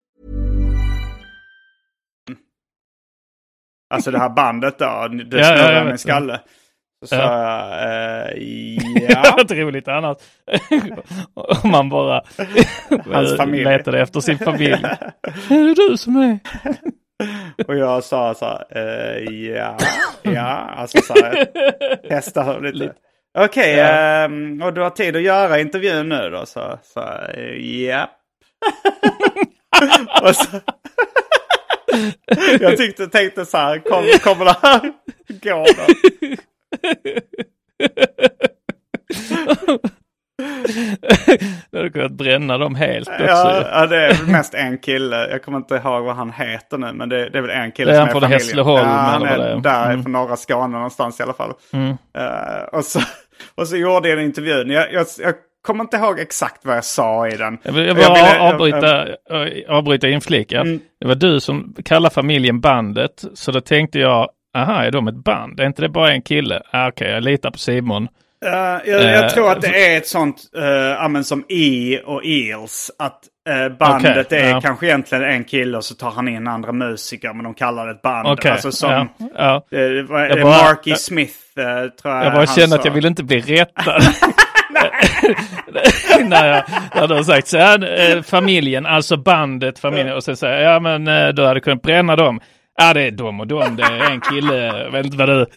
Alltså det här bandet då, det Ja, ja, snurrar min vet. skalle. Så Ja. eh, ja. ett roligt annat. Om man bara Hans familj. letade efter sin familj. är det du som är? Och jag sa så här, eh, ja, ja, alltså så här, testa lite. Okej, ehm, och du har tid att göra intervjun nu då? Så, så eh, ja. och så, jag tyckte, tänkte så här, kom, kommer det här gå då? Du hade kunnat bränna dem helt också. Ja, ja, det är mest en kille. Jag kommer inte ihåg vad han heter nu, men det, det är väl en kille Det är som är från. Hässleholm, Ja, han är det är. där Mm. från norra Skåne någonstans i alla fall. Mm. Eh, och, så, och så gjorde jag en intervjun. Jag, jag, jag kommer inte ihåg exakt vad jag sa i den. Jag vill jag Jag bara ville- avbryta, äh, avbryta inflik. Ja. Mm. Det var du som kallade familjen bandet. Så då tänkte jag, aha, är de ett band? Är inte det bara en kille? Ah, Okej, jag litar på Simon. Eh, jag, jag Eh, tror att det är ett sånt, uh, som E och Eels. Att eh, bandet Okej, är kanske egentligen en kille och så tar han in andra musiker men de kallar det ett band. Okej, Alltså som Jag Marky jag- Smith tror jag Jag bara kände att jag ville inte bli rättad. När jag hade sagt så här, eh, familjen, alltså bandet, familjen. Och sen säger jag, ja men eh, du hade kunnat bränna dem. Ja det är de och de, det är en kille, jag vet inte vad du... Med.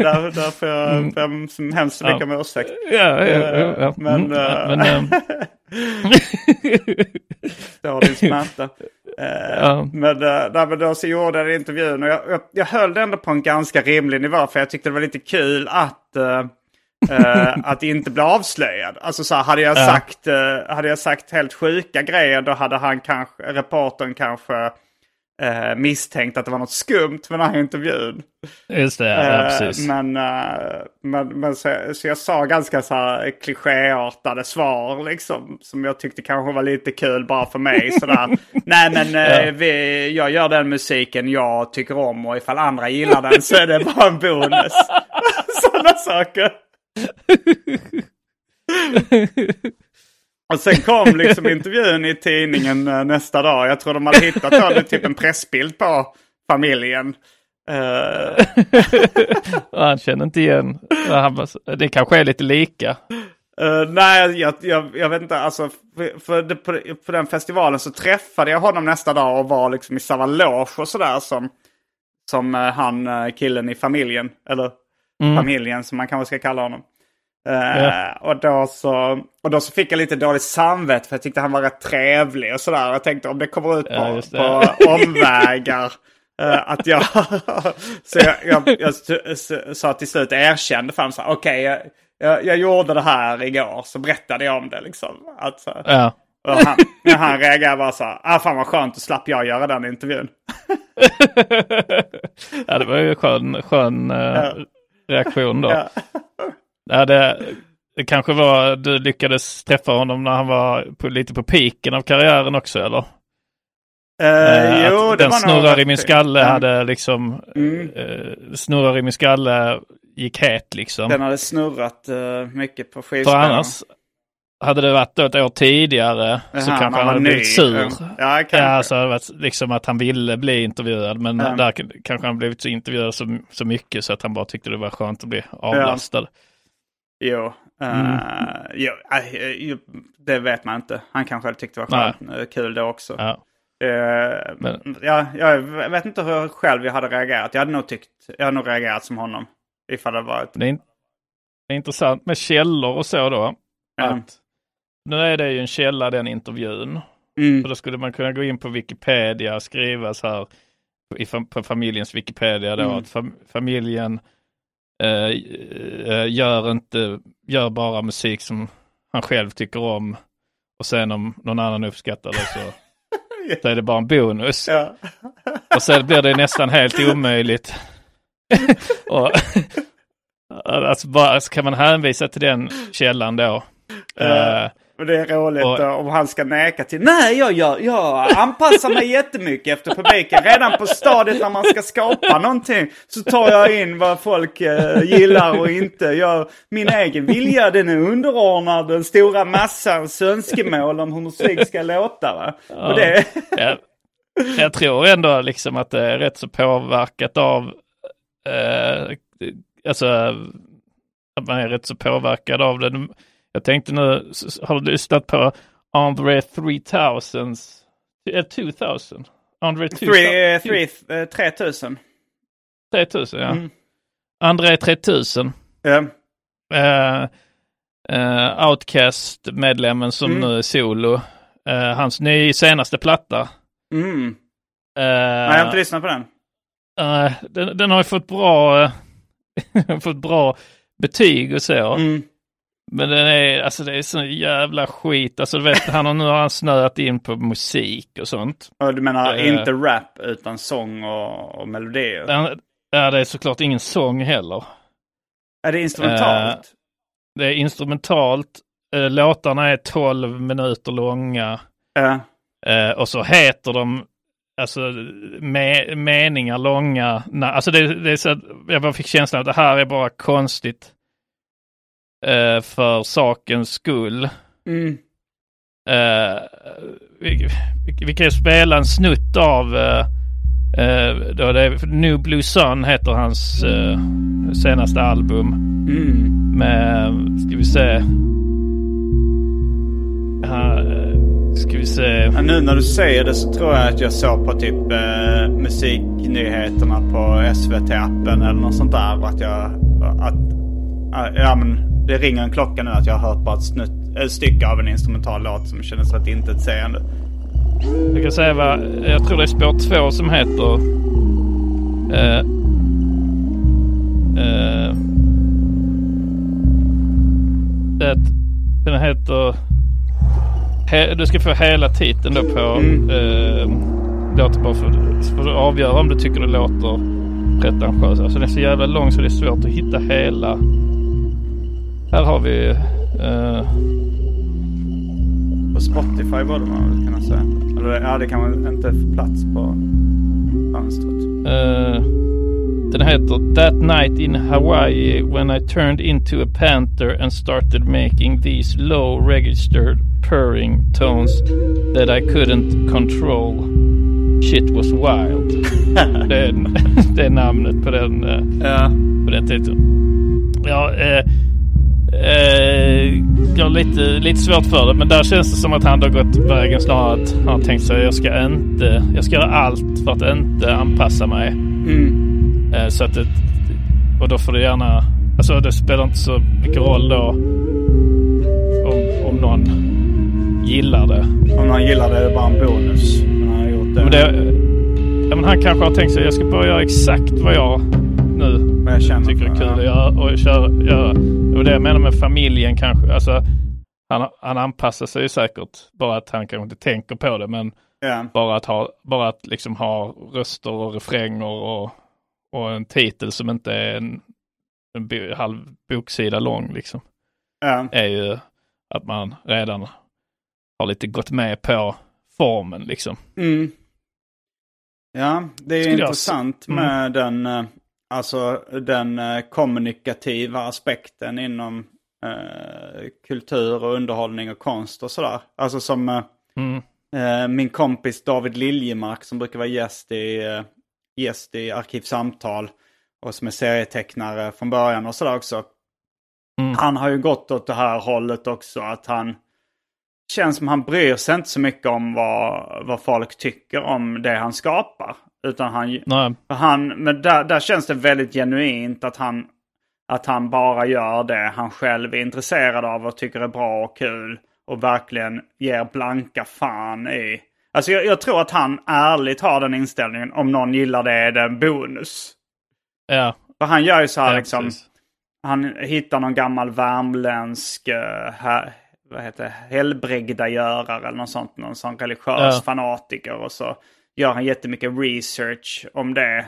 Där, där får jag Mm. ber om så hemskt mycket Ja. om ursäkt. Ja, ja, ja, Eh, ja. Men... Mm, ja, eh, men, ehm, det har din smärta. Eh, Ja. Men, uh, nej, men då så gjorde jag intervjun och jag, jag, jag höll det ändå på en ganska rimlig nivå för jag tyckte det var lite kul att, eh, eh, att inte bli avslöjad. Alltså så här, hade jag, Ja. sagt, eh, hade jag sagt helt sjuka grejer då hade han kanske, reportern kanske eh, misstänkt att det var något skumt med den här intervjun. Just det, ja, Eh, precis. Men, eh, men, men så, så jag sa ganska så här klichéartade svar liksom. Som jag tyckte kanske var lite kul bara för mig. Sådär. Nej men eh, Ja. vi, jag gör den musiken jag tycker om och ifall andra gillar den så är det bara en bonus. Sådana saker. Och sen kom liksom intervjun i tidningen eh, nästa dag. Jag tror de hade hittat då, det, typ en pressbild på familjen. Och han känner inte igen. Det kanske är lite lika. Eh, nej, jag, jag, jag vet inte. Alltså, för, för det, på, på den festivalen så träffade jag honom nästa dag och var liksom i samma loge och sådär som, som han killen i familjen. Eller Mm. familjen som man kanske ska kalla honom. Eh, Ja. och, då så, och då så fick jag lite dåligt samvete för jag tyckte han var rätt trevlig och sådär. Jag tänkte om det kommer ut på, Ja, på omvägar. eh, att jag, så jag, jag, jag sa till slut, erkände för honom, okej jag, jag, jag gjorde det här igår. Så berättade jag om det liksom. Att, så, Ja. och han, men han reagerade bara så här, ah, fan vad skönt, då slapp jag göra den intervjun. Ja, det var ju en skön, skön Ja. reaktion då. Ja. Ja, det, det kanske var, du lyckades träffa honom när han var på, lite på piken av karriären också eller? Eh, Eh, jo, det den nog snurrar i min skalle Ja. hade liksom, Mm. eh, snurrar i min skalle gick het liksom. Den hade snurrat eh, mycket på För skivspelaren. annars hade det varit då ett år tidigare så Jaha, kanske han han hade ny. blivit sur. Mm. Ja, kanske. Ja, så hade det varit liksom att han ville bli intervjuad men Ja. där kanske han blivit så intervjuad så, så mycket så att han bara tyckte det var skönt att bli avlastad. Jo, eh, Mm. jo, jo, det vet man inte. Han kanske hade tyckt det var skönt, eh, kul det också. Ja. Eh, Men- ja, jag vet inte hur själv jag hade reagerat. Jag hade nog tyckt, jag hade nog reagerat som honom. Ifall det varit... Det är, in- det är intressant med källor och så då. Ja. Att nu är det ju en källa den intervjun. Mm. Så då skulle man kunna gå in på Wikipedia och skriva så här i fam- på familjens Wikipedia då Mm. att fam- familjen gör inte, gör bara musik som han själv tycker om och sen om någon annan uppskattar det så, så är det bara en bonus. Ja. Och sen blir det nästan helt omöjligt. och, alltså bara, så kan man hänvisa till den källan då. Ja. Och det är roligt och- om han ska neka till. Nej, jag, jag, jag anpassar mig jättemycket efter publiken. Redan på stadiet när man ska skapa någonting så tar jag in vad folk eh, gillar och inte. Jag, min egen vilja den är underordnad den stora massans önskemål om hur musik ska låta. Va? Och det, jag, jag tror ändå liksom att det är rätt så påverkat av, eh, alltså att man är rätt så påverkad av det. Jag tänkte nu, har du lyssnat på Andre 3000? Eh, 2000? Andre 2000? three, eh, eh, 3000. 3000 ja. Mm. André 3000. Ja. Eh, eh, Outcast-medlemmen som Mm. nu är solo. Eh, hans ny senaste platta. Mm. Eh, Nej, jag har inte lyssnat på den. eh, den, den har ju fått bra, eh, fått bra betyg och så. Mm. Men den är, alltså det är så jävla skit. Alltså du vet, han har nu har han snöat in på musik och sånt. Och du menar Eh. inte rap utan sång och, och melodier? Den- Ja, det är såklart ingen sång heller. Är det instrumentalt? Eh, det är instrumentalt. Eh, låtarna är 12 minuter långa. Ja. Och så heter de alltså me meningar långa. Alltså det, det är så att jag bara fick känslan att det här är bara konstigt eh, för sakens skull. Mm. Eh, vi, vi, vi kan ju spela en snutt av eh, eh, då det är, New Blue Sun heter hans eh, senaste album. Mm. Med, ska vi se. Här, eh, Ska vi se. Ja, nu när du säger det så tror jag att jag såg på typ eh, musiknyheterna på SVT-appen eller något sånt där. Att jag, att, ja men det ringer en klocka nu att jag har hört bara ett, snutt, ett stycke av en instrumental låt som kändes rätt intetsägande. Jag kan säga vad, jag tror det är spår två som heter eh, eh, det, den heter he, du ska få hela titeln då på mm. eh, låter bara för, för att avgöra om du tycker det låter pretentiöst. Alltså den är så jävla lång så det är svårt att hitta hela. Här har vi eh, på Spotify borde man väl kunna säga. Eller ja, det kan man inte få plats på fönstret. Uh, den heter That Night in Hawaii when I turned into a panther and started making these low registered purring tones that I couldn't control. Shit was wild. det, är, det är namnet på den, uh, ja. på den titeln. Ja, Eh, jag har lite, lite svårt för det, men där känns det som att han har gått vägen snarare att han har tänkt sig jag ska inte, jag ska göra allt för att inte anpassa mig. Mm. Eh, så att det, och då får det gärna, alltså det spelar inte så mycket roll då om, om någon gillar det. Om någon gillar det är det bara en bonus. Men han har gjort det. Men det ja, men han kanske har tänkt sig jag ska bara göra exakt vad jag nu tycker är kul att göra. Och köra, göra. Det var det jag menar med familjen kanske. Alltså, han, han anpassar sig ju säkert. Bara att han kanske inte tänker på det. Men Ja. bara att ha, bara att liksom ha röster och refränger och, och en titel som inte är en, en bo, halv boksida lång liksom. Ja. Är ju att man redan har lite gått med på formen liksom. Mm. Ja, det är Skulle jag intressant s- med den, eh, alltså, den eh, kommunikativa aspekten inom eh, kultur och underhållning och konst och sådär. Alltså som eh, Mm. eh, min kompis David Liljemark som brukar vara gäst i, eh, gäst i Arkivsamtal och som är serietecknare från början och sådär också. Mm. Han har ju gått åt det här hållet också att han känns som han bryr sig inte så mycket om vad, vad folk tycker om det han skapar. Utan han, Nej. han men där, där känns det väldigt genuint att han, att han bara gör det han själv är intresserad av och tycker är bra och kul. Och verkligen ger blanka fan i. Alltså jag, jag tror att han ärligt har den inställningen. Om någon gillar det är det en bonus. Ja. För han gör ju så här Ja, liksom. precis. Han hittar någon gammal värmländsk uh, här, vad heter det, helbrägdagörare eller något sånt. Någon sån religiös Ja. fanatiker. Och så gör han jättemycket research om det.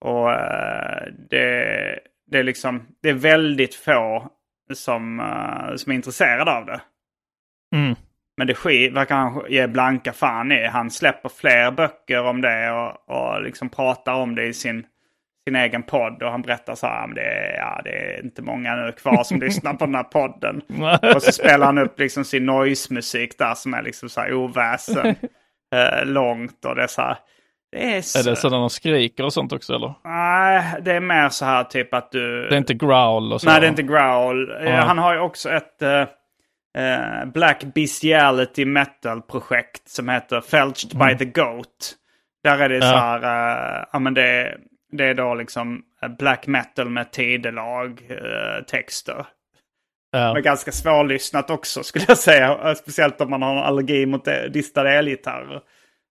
Och eh, det, det är liksom, det är väldigt få som, eh, som är intresserade av det. Mm. Men det sker, verkar han ge blanka fan i. Han släpper fler böcker om det och, och liksom pratar om det i sin, sin egen podd. Och han berättar så här, "Men det är, ja, det är inte många nu kvar som lyssnar på den här podden. Och så spelar han upp liksom sin noise-musik där som är liksom så här oväsen. eh, långt och det är så här. Det är, så... Är det så när de skriker och sånt också eller? Nej, det är mer så här typ att du... Det är inte growl och så? Nej, det är inte growl. Ja. Han har ju också ett eh, eh, Black Bestiality Metal-projekt som heter Felched by Mm. the Goat. Där är det Ja. så här, eh, ja men det, det är då liksom black metal med tidelag eh, texter. Ja. Men ganska svårlyssnat också skulle jag säga. Eh, Speciellt om man har en allergi mot det- distade elgitarrer.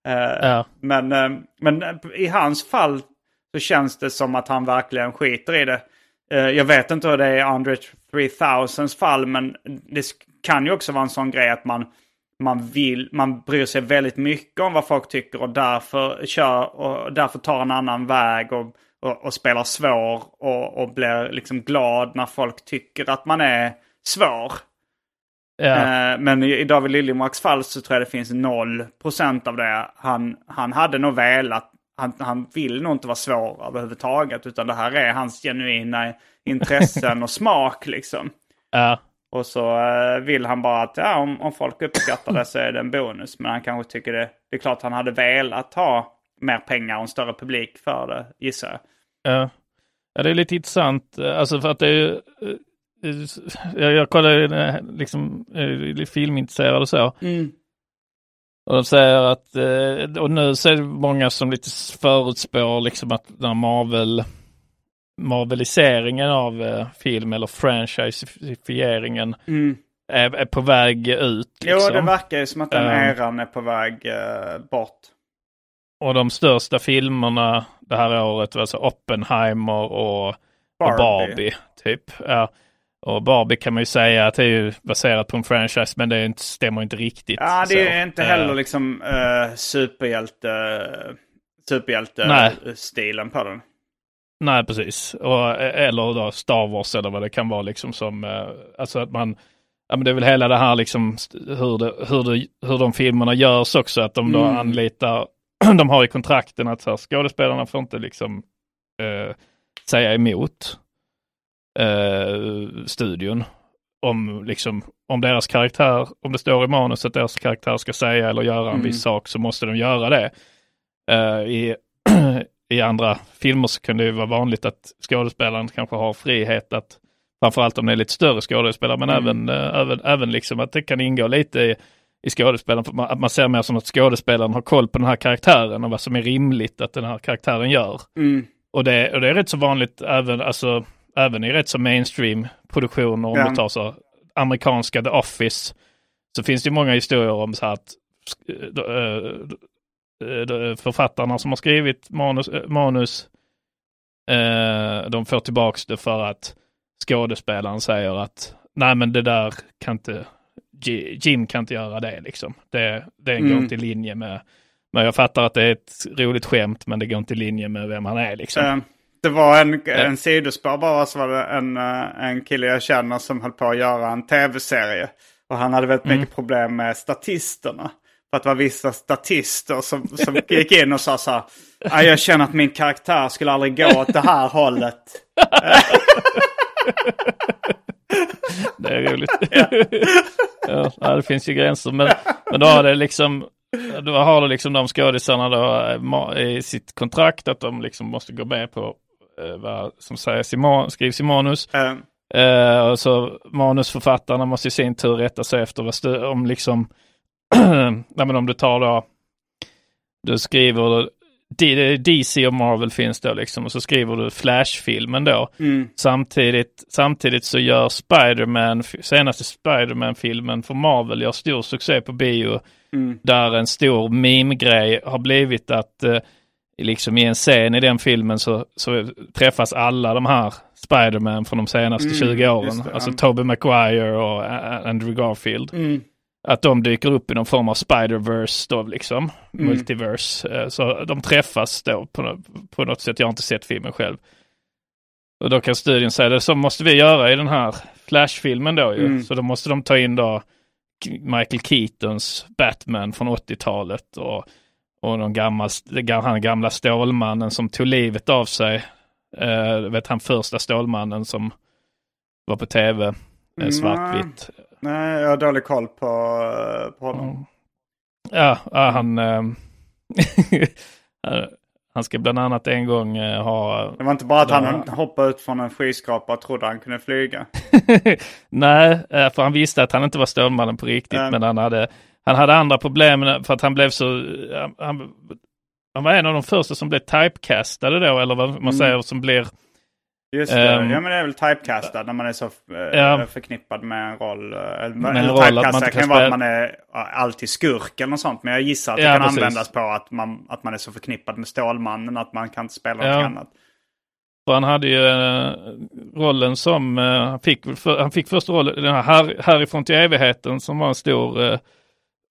Eh, Ja. Men, eh, men eh, i hans fall så känns det som att han verkligen skiter i det. Eh, Jag vet inte hur det är i Andre 3000s fall, men det kan ju också vara en sån grej att man, man, vill, man bryr sig väldigt mycket om vad folk tycker och därför, kör, och därför tar en annan väg och, och, och spelar svår och, och blir liksom glad när folk tycker att man är svår. Eh, Men i David Liljemarks fall så tror jag det finns 0% av det. Han, han hade nog velat, han, han vill nog inte vara svår överhuvudtaget. Utan det här är hans genuina intressen och smak liksom. Ja. Och så eh, vill han bara att ja, om, om folk uppskattar det så är det en bonus. Men han kanske tycker det, det är klart han hade velat ha mer pengar och en större publik för det, gissar jag. Ja. ja, det är lite intressant. Alltså för att det är eh, Jag, jag kollar ju, eh, liksom, eh, filmintresserad och så. Mm. Och de säger att, eh, och nu så är det många som lite förutspår liksom att den här Marvel, Marveliseringen av eh, film eller franchiseifieringen Mm. är, är på väg ut. Liksom. Jo, det verkar ju som att den Ehm, eran är på väg eh, bort. Och de största filmerna det här året var alltså Oppenheimer och Barbie. och Barbie typ. Ja. Och Barbie kan man ju säga att det är ju baserat på en franchise men det inte, stämmer inte riktigt. Ja, det så. är inte heller Eh, liksom uh, superhjälte, superhjälte på den. Nej, precis. Och, eller då Star Wars eller vad det kan vara liksom som, eh, alltså att man, ja men det är väl hela det här liksom hur, det, hur, det, hur de filmerna görs också, att de då Mm. anlitar, de har i kontrakten att så här, skådespelarna får inte liksom eh, säga emot eh, studion om liksom, om deras karaktär, om det står i manus att deras karaktär ska säga eller göra en Mm. viss sak så måste de göra det. Eh, I i andra filmer så kan det ju vara vanligt att skådespelaren kanske har frihet att, framförallt om det är lite större skådespelare, men Mm. även, eh, även, även liksom att det kan ingå lite i, i skådespelaren, för man, att man ser mer som att skådespelaren har koll på den här karaktären och vad som är rimligt att den här karaktären gör. Mm. Och det, och det är rätt så vanligt även, alltså, även i rätt så mainstream produktioner, om Ja. du tar så amerikanska The Office, så finns det många historier om så att eh, eh, eh, författarna som har skrivit manus, manus de får tillbaks det för att skådespelaren säger att nej men det där kan inte, Ji- Jim kan inte göra det liksom. Det, det går Mm. inte i linje med, men jag fattar att det är ett roligt skämt men det går inte i linje med vem han är liksom. Eh, det var en, en sidospår bara, så var det en, eh, en kille jag känner som höll på att göra en tv-serie. Och han hade väldigt Mm. mycket problem med statisterna. För att det var vissa statister som, som gick in och sa så här. "Ah, Jag känner att min karaktär skulle aldrig gå åt det här hållet. Det är roligt. ja, ja, det finns ju gränser. Men, men då har det liksom, då har det liksom de skådisarna då eh, i sitt kontrakt att de liksom måste gå med på vad som sägs i skrivs i manus. Eh, Eh, och så manusförfattarna måste i sin tur rätta sig efter vad om liksom, nej men om du tar då, du skriver DC och Marvel finns då liksom och så skriver du Flash-filmen då. Mm. Samtidigt, samtidigt så gör Spiderman, senaste Spiderman-filmen för Marvel gör stor succé på bio. Mm. Där en stor meme-grej har blivit att eh, liksom i en scen i den filmen så, så träffas alla de här Spiderman från de senaste Mm, 20 åren. det, alltså ja. Tobey Maguire och Andrew Garfield. Mm. Att de dyker upp i någon form av Spider-Verse då liksom. Mm. Multiverse. Eh, Så de träffas då på, på något sätt. Jag har inte sett filmen själv. Och då kan studion säga det så måste vi göra i den här Flash-filmen då ju. Mm. Så då måste de ta in då Michael Keatons Batman från 80-talet och, och någon gammal, han gamla Stålmannen som tog livet av sig. Eh, vet han första Stålmannen som var på tv, eh, Mm, svartvitt. Nej, jag har dålig koll på, eh, på honom. Ja, ja han... ehm, han ska bland annat en gång eh, ha... Det var inte bara att han Ja. hoppade ut från en skyskrapa och trodde han kunde flyga. Nej, eh, för han visste att han inte var Stålmannen på riktigt, Mm. men han hade, han hade andra problem för att han blev så... Han, han var en av de första som blev typecastade då, eller vad man Mm. säger, som blir... Just det, Ehm, ja men det är väl typecastad när man är så eh, Ja. förknippad med en roll. Eller, Med en roll typecastad kan kan vara att man är alltid skurk eller något sånt. Men jag gissar att det Ja, kan precis. användas på att man, att man är så förknippad med Stålmannen att man kan inte spela Ja. något annat. För han hade ju eh, rollen som, han, fick, för, han fick första rollen, den här Här, Härifrån till evigheten som var en stor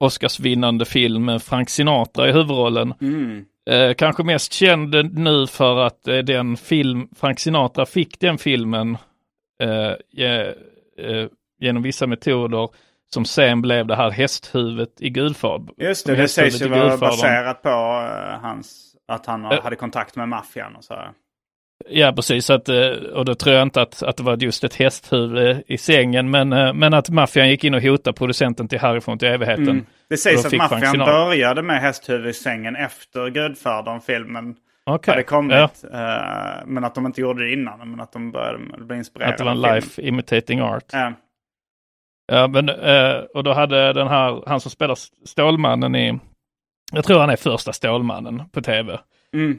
Oscarsvinnande film med Frank Sinatra i huvudrollen. Mm. Eh, kanske mest känd nu för att eh, den film, Frank Sinatra fick den filmen eh, eh, genom vissa metoder som sen blev det här hästhuvudet i Gudfadern. Just det, det sägs ju vara baserat på eh, hans, att han Eh. hade kontakt med maffian och så här. Ja, precis. Att, eh, och då tror jag inte att, att det var just ett hästhuvud i sängen, men, eh, men att maffian gick in och hotade producenten till Härifrån till evigheten. Mm. Det sägs att maffian började med hästhuvud i sängen efter Gudfadern-filmen Okej, hade kommit. ja. Eh, men att de inte gjorde det innan. Men att de började bli inspirerade. Att det var en life imitating art. Ja. Ja, men, och då hade den här, han som spelar Stålmannen i, jag tror han är första Stålmannen på tv. Mm.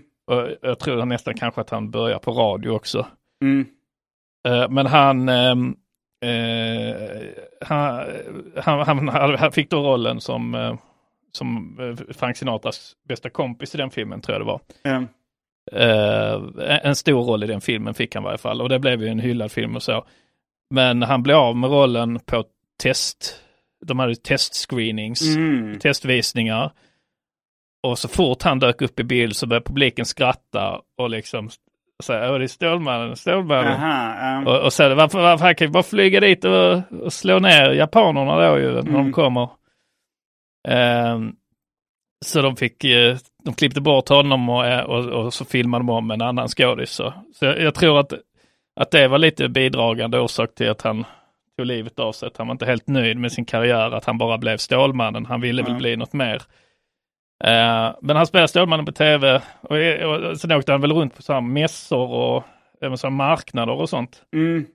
Jag tror nästan kanske att han börjar på radio också. Mm. Eh, men han, ehm, eh, han, han, han, han fick då rollen som, eh, som Frank Sinatras bästa kompis i den filmen tror jag det var. Eh, en stor roll i den filmen fick han i varje fall och det blev ju en hyllad film och så. Men han blev av med rollen på test. De hade testscreenings, Mm. testvisningar. Och så fort han dök upp i bild så började publiken skratta och liksom säga, åh det är Stålmannen, Stålmannen. Aha, ja. Och, och så varför, varför han kan ju bara flyga dit och, och slå ner japanerna då ju när de Mm. kommer. Ehm, så de fick, eh, de klippte bort honom och, eh, och, och så filmade de om en annan skådis. Så, så jag, jag tror att, att det var lite bidragande orsak till att han tog livet av sig. Att han var inte helt nöjd med sin karriär, att han bara blev Stålmannen. Han ville väl Ja. bli något mer. Eh, men han spelade Stålmannen på tv och, och sen åkte han väl runt på så här mässor och även så marknader och sånt. Mm.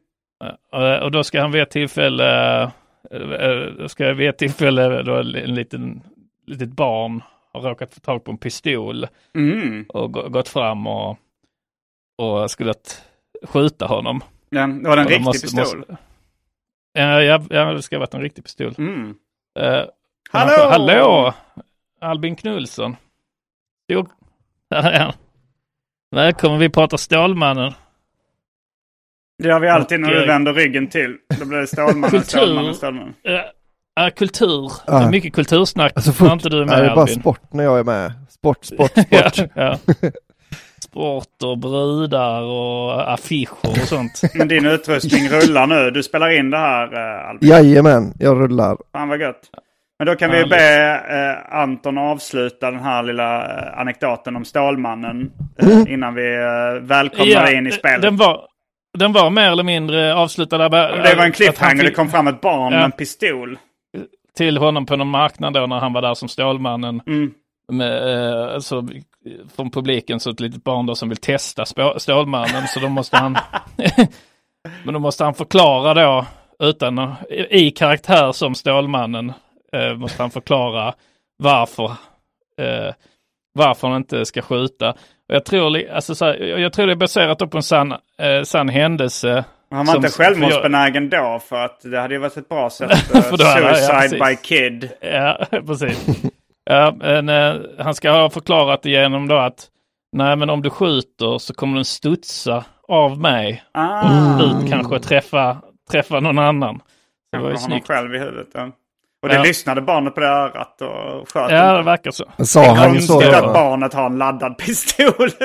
Eh, och då ska han vid ett tillfälle, eh, då ska vid ett tillfälle då en liten, litet barn har råkat få tag på en pistol Mm. och gå- gått fram och, och skulle att skjuta honom. Ja, det var det en riktig måste- pistol? måste- Ja, ja, det ska ha varit en riktig pistol. Mm. Eh, Hallå! Hallå! Albin Knulsson. Jo, där är han. Välkommen, vi pratar Stålmannen. Det gör vi alltid när du eh, vänder ryggen till. Då blir det Stålmannen, Kultur. Stålmannen, Stålmannen. Ja, kultur. Ja. Det är mycket kultursnack. Alltså när fort, inte du är med det är bara Albin. sport när jag är med. Sport, sport, ja, sport. ja. Sport och brudar och affischer och sånt. Men din utrustning rullar nu. Du spelar in det här eh, Albin. Jajamän, jag rullar. Fan vad gött. Men då kan vi Härligt. be eh, Anton avsluta den här lilla eh, anekdoten om Stålmannen. Eh, innan vi eh, välkomnar in i spelet. Den var, den var mer eller mindre avslutad. Där, det var en cliffhanger. Det kom fram ett barn Ja. med en pistol. till honom på någon marknad då när han var där som Stålmannen. Mm. Med, eh, alltså, från publiken så ett litet barn då som vill testa Stålmannen så då måste han Men då måste han förklara då utan i karaktär som Stålmannen eh, måste han förklara varför eh, varför han inte ska skjuta. Och jag tror, alltså, så här, jag, tror det är baserat på en sann, eh, sann händelse. Han var som- inte jag- självmordsbenägen då för att det hade ju varit ett bra sätt. eh, hade- ja, Suicide by kid. Ja, precis. Ja, men, eh, han ska ha förklarat det genom då att nej, men om du skjuter så kommer den studsa av mig Ah. och ut kanske träffa, träffa någon annan. Det var ju snyggt. själv i huvudet. Ja. Och det Ja. lyssnade barnet på det örat och sköt Ja, det verkar så. Sa det är han så konstigt då? att barnet har en laddad pistol.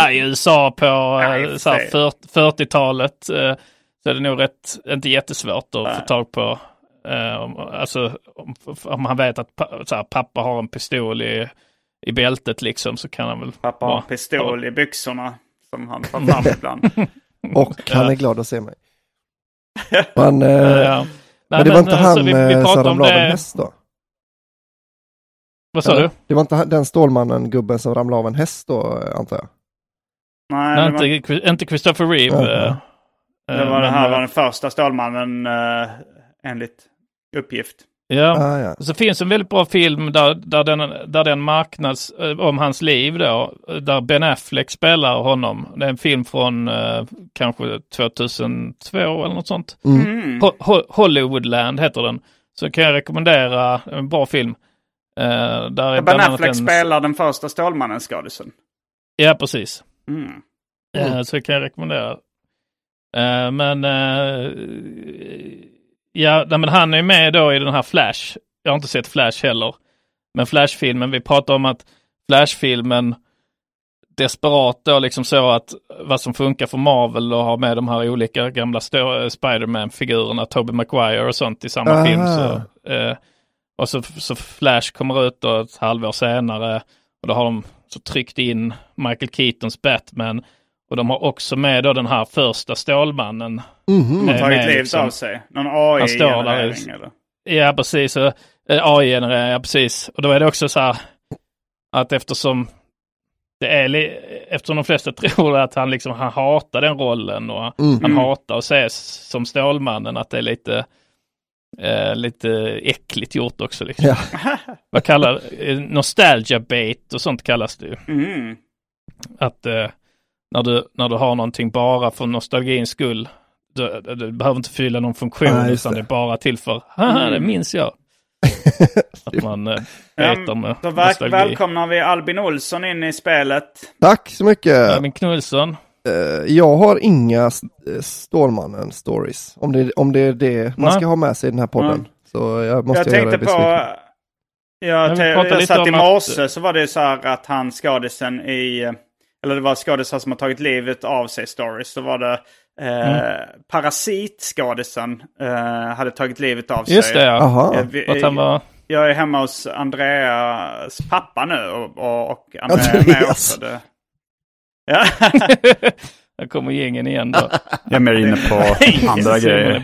Ja, I USA på eh, så. 40 40-talet eh, så är det nog rätt, inte jättesvårt att Nej. få tag på. Eh, om, alltså om, han vet att så här, pappa har en pistol i, i bältet liksom så kan han väl... Pappa har en pistol i byxorna som han tar fram ibland. Och han Ja. är glad att se mig. Men, Ja, ja. Nej, men det var inte eh, han vi- eh, som om ramlade av en häst då? Vad sa du? Det var inte den Stålmannen, gubben som ramlade av en häst då, eh, antar jag? Nej, Nej, var, inte, inte Christopher Reeve. Ja. eh, det eh, var, det men, här eh, var den första Stålmannen eh, enligt uppgift. Ja, Ah, ja. så finns en väldigt bra film där, där, den, där den marknads, eh, om hans liv då, där Ben Affleck spelar honom. Det är en film från eh, kanske 2002 eller något sånt. Mm. Ho- Ho- Hollywoodland heter den. Så kan jag rekommendera en bra film. Eh, där är Ben Affleck en- spelar den första Stålmannen-skådisen. Ja, precis. Mm. Eh, Så kan jag rekommendera. Eh, Men eh, ja, men han är med då i den här Flash. Jag har inte sett Flash heller. Men Flash-filmen, vi pratar om att Flash-filmen desperat då liksom så att vad som funkar för Marvel och ha med de här olika gamla stå- Spiderman-figurerna, Tobey Maguire och sånt i samma Aha. film. Så, eh, och så, så Flash kommer ut då ett halvår senare och då har de så tryckt in Michael Keatons Batman och de har också med då den här första Stålmannen. Mhm. Har Eh, tagit med livet liksom- av sig. Någon AI-generering eller? Ja, precis. Och, eh, AI-generering, ja precis. Och då är det också så här att eftersom det är li- eftersom de flesta tror att han liksom han hatar den rollen och Mm. han hatar att ses som Stålmannen, att det är lite Eh, lite äckligt gjort också. Liksom. Ja. Vad kallar eh, Nostalgia bait och sånt kallas det ju. Mm. Att eh, när, du, när du har någonting bara för nostalgins skull, du, du behöver inte fylla någon funktion just utan det. det. är bara till för, haha det Mm. minns jag. att man Ja, betar med Då väl, nostalgi. välkomnar vi Albin Olsson in i spelet. Tack så mycket. Albin Knullsson. Eh, Jag har inga eh, Stålmannen-stories. Om det, om det är det man Nej. ska ha med sig i den här podden. Mm. Så jag måste jag göra tänkte på... Jag, jag lite satt i om att- morse så var det så här att han skadisen i... Eller det var skadisar som har tagit livet av sig stories. Så var det eh, Mm. Parasitskadisen eh, hade tagit livet av sig. Just det ja. Han var... Jag är hemma hos Andreas pappa nu och, och, och han är med Andreas. också. Det. Ja. Där kommer gängen igen då. Jag är mer inne på andra grejer.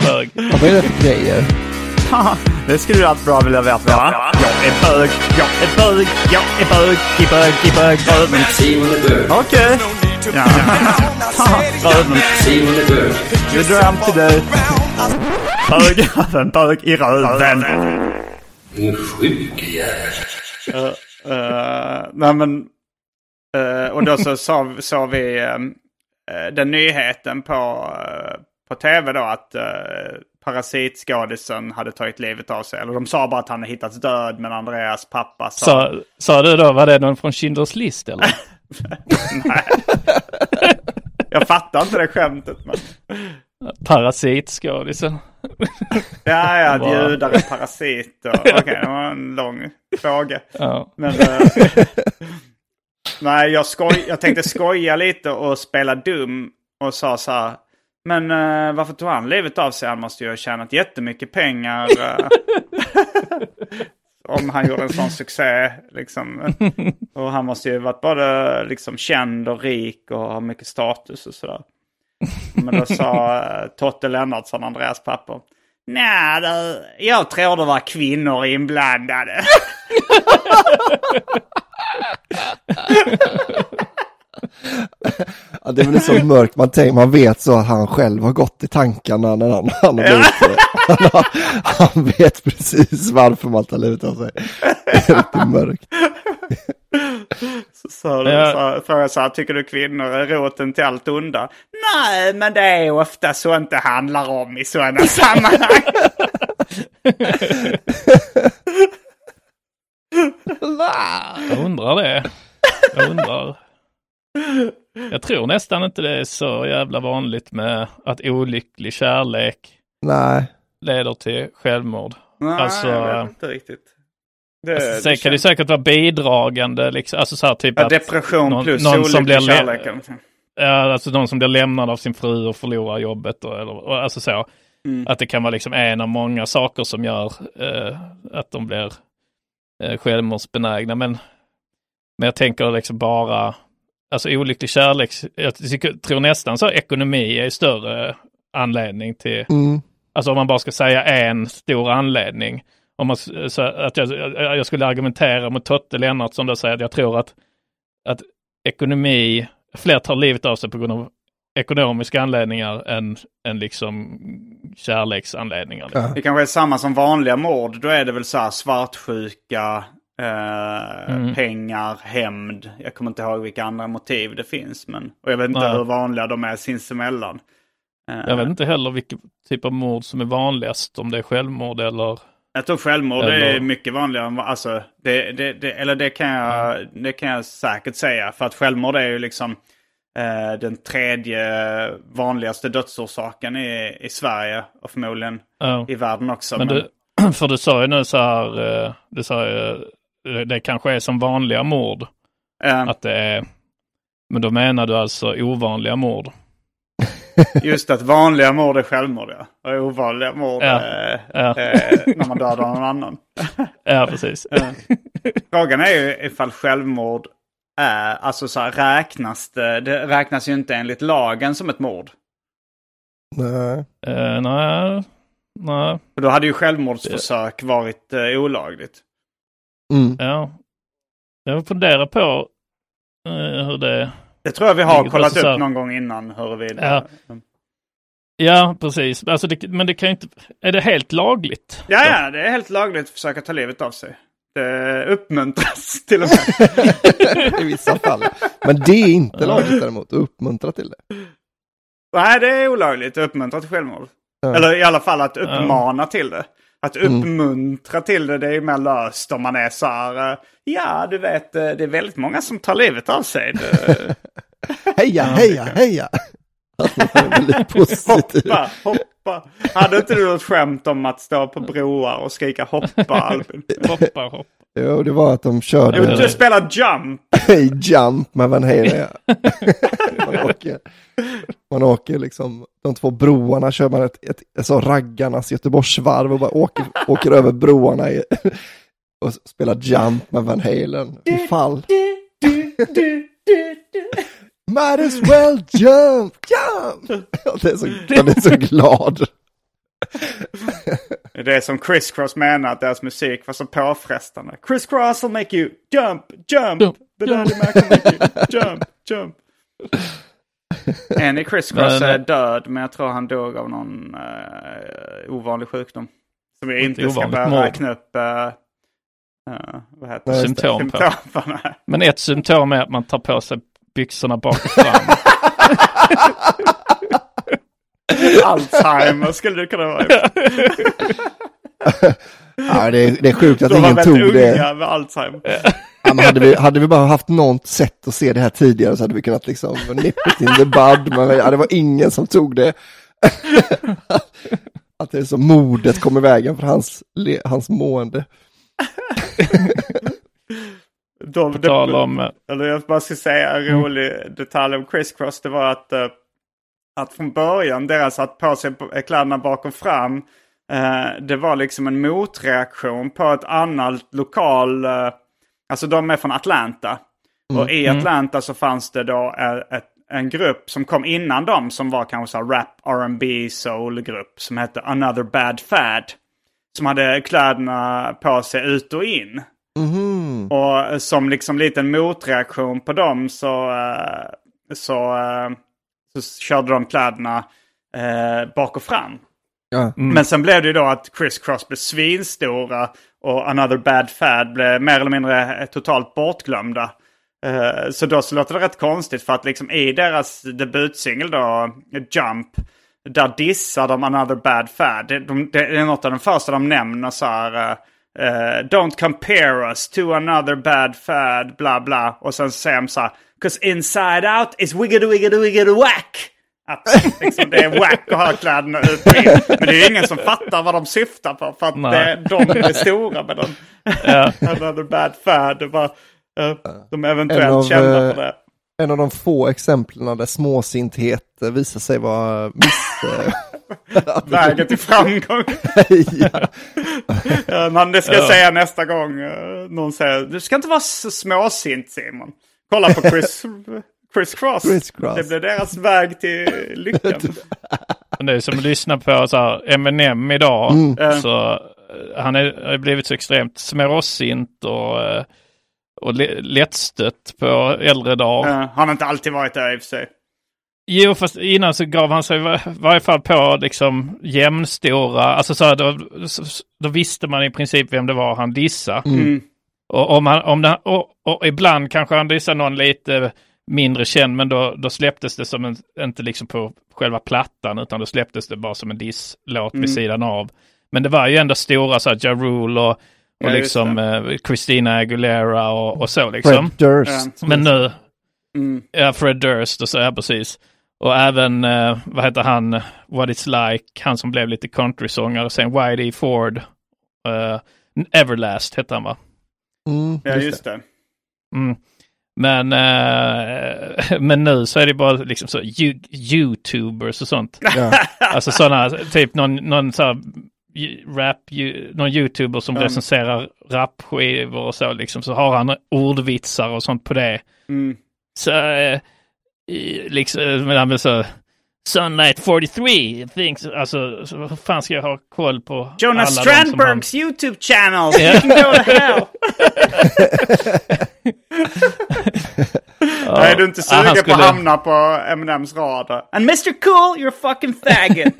vad är det för grejer? Det skulle du allt bra vilja veta. Jag är bög, jag är bög, jag är bög, i bög, i bög, bög. Simon är bög. Okej. Ja. Röven. Simon är bög. Nu drar jag hem till dig. Bög, en bög i röven. Din sjuke jävel. Uh, nej men, eh, och då så sa, sa vi den nyheten på, på tv då att uh, parasitskadisen hade tagit livet av sig. Eller de sa bara att han hade hittats död men Andreas pappa sa... Sa, sa du då, var det någon från Schindler's list eller? nej. Jag fattar inte det skämtet men... Parasitskådisen. Ja, ja, Bara- judar är parasiter. Okej, det var en lång fråga. Ja. Men, eh, nej, jag, skoj, jag tänkte skoja lite och spela dum och sa så här. Men eh, varför tog han livet av sig? Han måste ju ha tjänat jättemycket pengar. eh, om han gjorde en sån succé. Liksom. Och han måste ju varit både liksom, känd och rik och ha mycket status och sådär. Men då sa eh, Totte Lennartsson, Andreas pappa. Nej, det- jag tror det var kvinnor inblandade. Ja, det är väl så mörkt, man, tänker, man vet så att han själv har gått i tankarna när han, han har blivit han, har, han vet precis varför man tar livet av sig. Det är riktigt mörkt. Så, så, Ja. så frågade jag så här, tycker du kvinnor är roten till allt onda? Nej, men det är ofta sånt det handlar om i sådana sammanhang. Jag undrar det. Jag undrar. Jag tror nästan inte det är så jävla vanligt med att olycklig kärlek Nej, leder till självmord. Nej, Alltså, jag vet inte riktigt. Det, Alltså, det sen kan det känns- säkert vara bidragande, liksom, alltså så här typ ja, att depression någon- plus någon som blir le- kärleken. Ja, alltså någon som blir lämnad av sin fru och förlorar jobbet. Och, eller, och, alltså så. Mm. Att det kan vara liksom en av många saker som gör eh, att de blir eh, självmordsbenägna. Men, men jag tänker liksom bara, alltså olycklig kärlek, jag tror nästan så ekonomi är större anledning till, mm. alltså om man bara ska säga en stor anledning. Om man, så att jag, jag skulle argumentera mot Totte Lennartsson och säga att jag tror att, att ekonomi, fler tar livet av sig på grund av ekonomiska anledningar än, än liksom kärleksanledningar. Ja. Det kanske är samma som vanliga mord. Då är det väl så här svartsjuka, eh, Mm. pengar, hämnd. Jag kommer inte ihåg vilka andra motiv det finns. Men, och jag vet inte Nej. hur vanliga de är sinsemellan. Eh, Jag vet inte heller vilken typ av mord som är vanligast, om det är självmord eller... Jag tror självmord är Eller- mycket vanligare alltså, det, det, det, eller det kan, jag, det kan jag säkert säga. För att självmord är ju liksom eh, den tredje vanligaste dödsorsaken i, i Sverige och förmodligen i världen också. Men du, för du sa ju nu så här, du sa ju, det kanske är som vanliga mord. eh, Att det är, men då menar du alltså ovanliga mord? Just att vanliga mord är självmord ja. Och ovanliga mord Ja. är, Ja. är när man dödar någon annan. Ja, precis. Frågan är ju ifall självmord är, alltså så här, räknas det, det räknas ju inte enligt lagen som ett mord. Nej. Eh, nej, nej, För då hade ju självmordsförsök varit eh, olagligt. Mm. ja. Jag funderar på eh, hur det... Det tror jag vi har kollat alltså upp någon gång innan huruvida... Ja. Ja, precis. Alltså det, men det kan ju inte... Är det helt lagligt? Ja, ja, det är helt lagligt att försöka ta livet av sig. Det uppmuntras till och med. I vissa fall. Men det är inte lagligt däremot, att uppmuntra till det. Nej, det är olagligt att uppmuntra till självmord. Ja. Eller i alla fall att uppmana till det. Att Mm. uppmuntra till det, det är mer löst om man är så här. eh, Ja, du vet, eh, det är väldigt många som tar livet av sig. Heja, heja, heja! Alltså, hoppa, hoppa. Hade inte du något skämt om att stå på broar och skrika hoppa, Albin? Hoppa, hoppa. Jo, det var att de Jo, körde du spelar jump. Hey Jump med Van Halen. Ja. man, åker, man åker liksom, de två broarna kör man ett, ett, ett så raggarnas Göteborgsvarv och bara åker, åker över broarna i, och spelar Jump med Van Halen. I fall. Might as well jump, jump! Ja, det är så, den är så glad. Det är som Criss Cross menar att deras musik var så påfrestande. Criss Cross will make you jump, jump. Jump, The jump. Daddy Mac will make you jump, jump. En i Criss Cross är död, men jag tror han dog av någon uh, ovanlig sjukdom. Som vi Inte inte ska börja räkna upp. eh, eh, vad heter det? det. Symptom på. Symptomen. Men ett symptom är att man tar på sig byxorna bak och fram. Alzheimer skulle det kunna vara. Ja, det, är, det är sjukt att De ingen tog det. med Alzheimer. Ja, men hade, vi, hade vi bara haft något sätt att se det här tidigare så hade vi kunnat liksom nip it in the bud. Men ja, det var ingen som tog det. Att det är så modet kom i vägen för hans, hans mående. De, På tal om... Eller jag bara ska säga en Mm. rolig detalj om Criss Cross. Det var att, eh, att från början deras att på sig kläderna bakom fram. eh, det var liksom en motreaktion på ett annat lokal. eh, alltså de är från Atlanta. Och i Mm. Atlanta så fanns det då eh, ett, en grupp som kom innan dem som var kanske så här rap, R&B, soul-grupp. Som hette Another Bad Fad. Som hade kläderna på sig ut och in. Mhm. Och som liksom liten motreaktion på dem så, så, så körde de kläderna eh, bak och fram. Ja. Men sen blev det ju då att Criss Cross blev svinstora och Another Bad Fad blev mer eller mindre eh, totalt bortglömda. Eh, Så då så låter det rätt konstigt för att liksom i deras debutsingel då, Jump, där dissar de Another Bad Fad. Det, de, det är något av de första de nämner så här. Eh, Don't compare us to another bad fad, bla bla. Och sen säger de så här. Cause inside out is wiggity wiggity wiggity whack. Att liksom, det är whack att ha kläderna ut och in. Men det är ju ingen som fattar vad de syftar på. För att Nej. det, de är stora med den. Ja. Another bad fad. Det var, eh, de är eventuellt En av, kända eh, för det. En av de få exemplen där småsinthet visar sig vara miss... Vägen till framgång. ja. Men det ska jag Ja. säga nästa gång eh, någon säger du ska inte vara så småsint Simon. Kolla på Chris, Chris Cross. Chris Cross. Det blir deras väg till lyckan. Det är som att lyssna på så här, Eminem idag. Mm. Så, eh, han är, har blivit så extremt småsint och, eh, och lättstött på äldre dagar. Ja, han har inte alltid varit där i och för sig. Jo, fast innan så gav han sig i var- varje fall på liksom jämnstora, alltså så här, då, så- då visste man i princip vem det var han dissade. Mm. Och, om han, om det, och, och ibland kanske han dissade någon lite mindre känd, men då, då släpptes det som en, inte liksom på själva plattan, utan då släpptes det bara som en disslåt Mm. vid sidan av. Men det var ju ändå stora så här, Ja Rule och, och Ja, liksom eh, Christina Aguilera och, och så liksom. Fred Durst. Men nu, Mm. ja Fred Durst och så, ja precis. Och även, eh, vad heter han, What It's Like, han som blev lite countrysångare sen, Whitey Ford. eh, Everlast hette han va? Mm, Ja, just det. Mm. Men, eh, men nu så är det bara liksom så you, YouTubers och sånt. Ja. Alltså sådana, typ någon, någon så här rap, ju, någon YouTuber som Mm. recenserar rapskivor och så liksom, så har han ordvitsar och sånt på det. Mm. Så, eh, liksom, men så, Sunlight 43, thinks, alltså, så, vad fan ska jag ha koll på? Jonas som han- Strandbergs YouTube channel. Ja. You can go to hell. Nej, är du inte Ja, han sugen skulle- på att hamna på Eminems radar? And Mr Cool, you're a fucking faggot!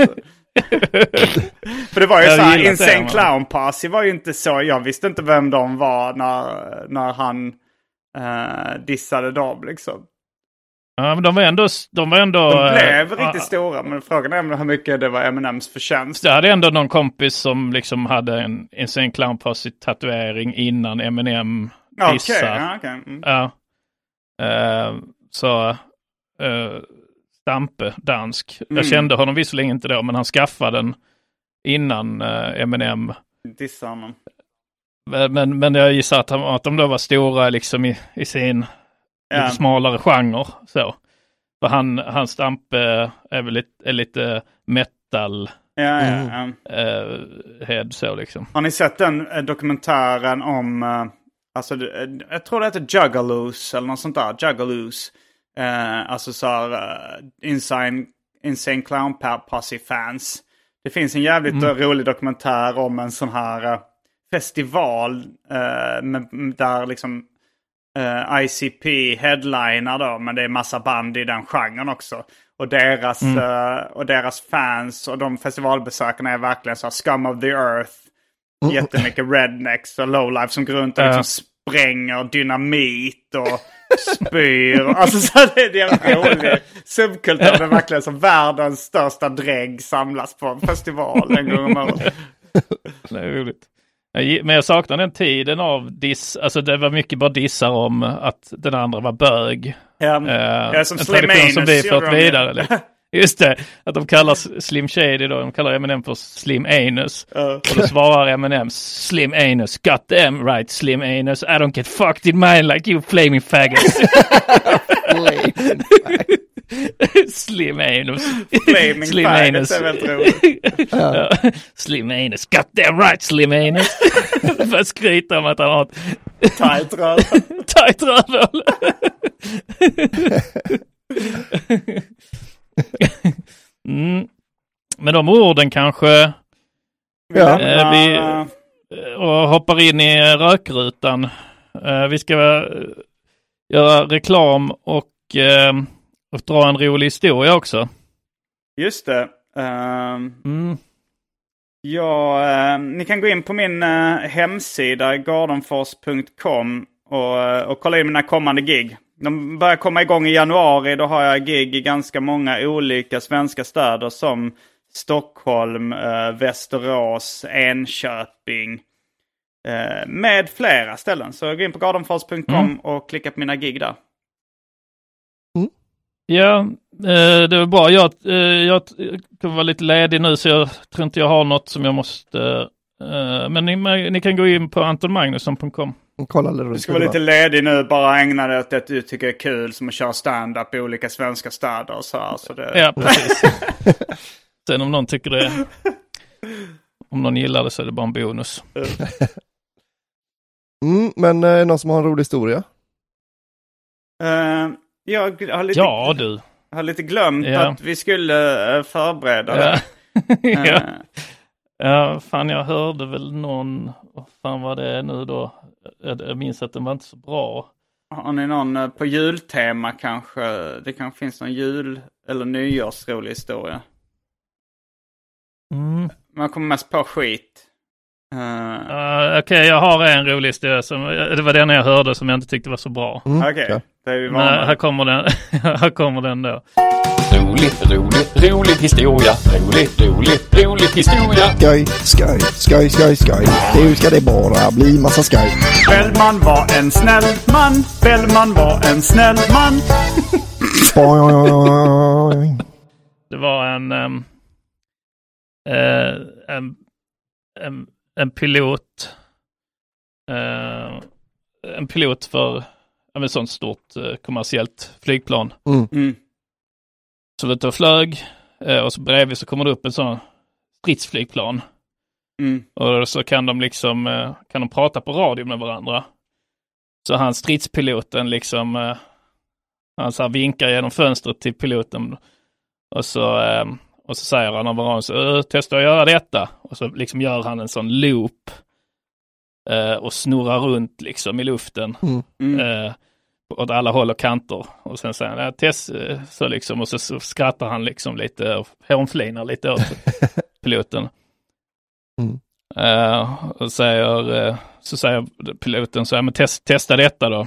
För det var ju Jag så här, Insane serien, Clown Posse var ju inte så, jag visste inte vem de var när, när han uh, dissade dem liksom. Ja, men de var ändå... De, var ändå, De blev eh, riktigt ja, stora, men frågan är hur mycket det var Eminems förtjänst. Jag hade ändå någon kompis som liksom hade en Insane Clown Posse tatuering innan Okej, dissar. ja, okej. Mm. Ja. Eh, så uh, Stampe, dansk. Mm. Jag kände honom visserligen inte då, men han skaffade den innan uh, Eminem. Dissar honom. Men, men, men jag gissar att, han, att de då var stora liksom i, i sin. Lite smalare genre. Så. För han, han Stampe är väl lite, är lite metal Ja, ja, ja. eh, head så liksom. Har ni sett den eh, dokumentären om, eh, alltså eh, jag tror det heter Juggaloos eller något sånt där, Juggaloos. Eh, alltså så här, eh, Insane, Insane Clown Pa- Posse fans. Det finns en jävligt Mm. eh, rolig dokumentär om en sån här eh, festival eh, med, där liksom eh, ICP headliner då, men det är massa band i den genren också. Och deras, Mm. eh, och deras fans och de festivalbesökarna är verkligen så här scum of the earth. Jättemycket rednecks och lowlife som går runt och liksom spränger dynamit och spyr. Alltså så här, det är en jävla rolig subkultur. Det är verkligen som världens största drägg samlas på en festival en gång om året. Det är roligt. Men jag saknar den tiden av diss, alltså det var mycket bara dissar om att den andra var bög. Ja, Eh, ja, som en Slim tradition som Anus vi fört vidare. Liksom. Just det, att de kallar Slim Shady då, de kallar Eminem för Slim Anus. Ja. Och då svarar Eminem Slim Anus, got them right Slim Anus, I don't get fucked in mine like you flaming faggots. Slim Anus. Flaming faggots är väldigt roligt. Ja. Slim Anus, got them right Slim Anus. Att skryta om att han har ett Tight röv. Tight rövhål. mm. Med de orden kanske Ja. eh, vi eh, och hoppar in i rökrutan. Eh, vi ska eh, göra reklam och, eh, och dra en rolig historia också. Just det. Ehm, Mm. Ja, eh, ni kan gå in på min eh, hemsida gardenfors.com och, eh, och kolla in mina kommande gig. De börjar komma igång i januari. Då har jag gig i ganska många olika svenska städer som Stockholm, eh, Västerås, Enköping eh, med flera ställen. Så gå in på gardenfors.com Mm. och klicka på mina gig där. Ja, eh, det är bra. Jag, eh, jag kommer vara lite ledig nu så jag tror inte jag har något som jag måste... eh, men ni, ni kan gå in på antonmagnusson.com. Kolla lite Du ska vara lite ledig nu, bara ägna dig åt det du tycker är kul som att köra stand-up i olika svenska städer och så här. Så det... Ja, precis. Sen om någon tycker det... Om någon gillar det så är det bara en bonus. Mm, men eh, någon som har en rolig historia? Jag har lite, Ja, du. har lite glömt Ja. att vi skulle eh, förbereda Ja. det. ja. Eh, ja, fan jag hörde väl någon... Vad fan var det nu då? Jag, jag minns att den var inte så bra. har ni någon eh, på jultema kanske? Det kanske finns någon jul eller nyårsrolig historia. Mm. Man kommer mest på skit. Uh, Okej, jag har en rolig historia. Som, det var den jag hörde som jag inte tyckte var så bra. Mm, Okej, är vi Men här kommer den, här kommer den då. Rolig, rolig, rolig historia. Rolig, rolig, rolig historia. Skoj, skoj, skoj, skoj, skoj. Nu ska det bara bli massa skoj. Bellman var en snäll man. Bellman var en snäll man. Det var en, ehm, eh, en, en, en pilot. eh, en pilot för ett sånt stort eh, kommersiellt flygplan. Mm. Mm. Så vi och flög eh, och så bredvid så kommer det upp en sån stridsflygplan. Mm. Och så kan de liksom, eh, kan de prata på radio med varandra. Så han stridspiloten liksom, eh, han så vinkar genom fönstret till piloten. Och så, eh, och så säger han över så, "Eh, testa att göra detta. Och så liksom gör han en sån loop. eh, Och snurrar runt liksom i luften. Mm. Mm. Eh, åt alla håll och kanter. Och sen säger han, eh, så liksom, och så, så skrattar han liksom lite och hånflinar lite åt piloten. Mm. Eh, och säger, eh, så säger piloten så här, men test, testa detta då.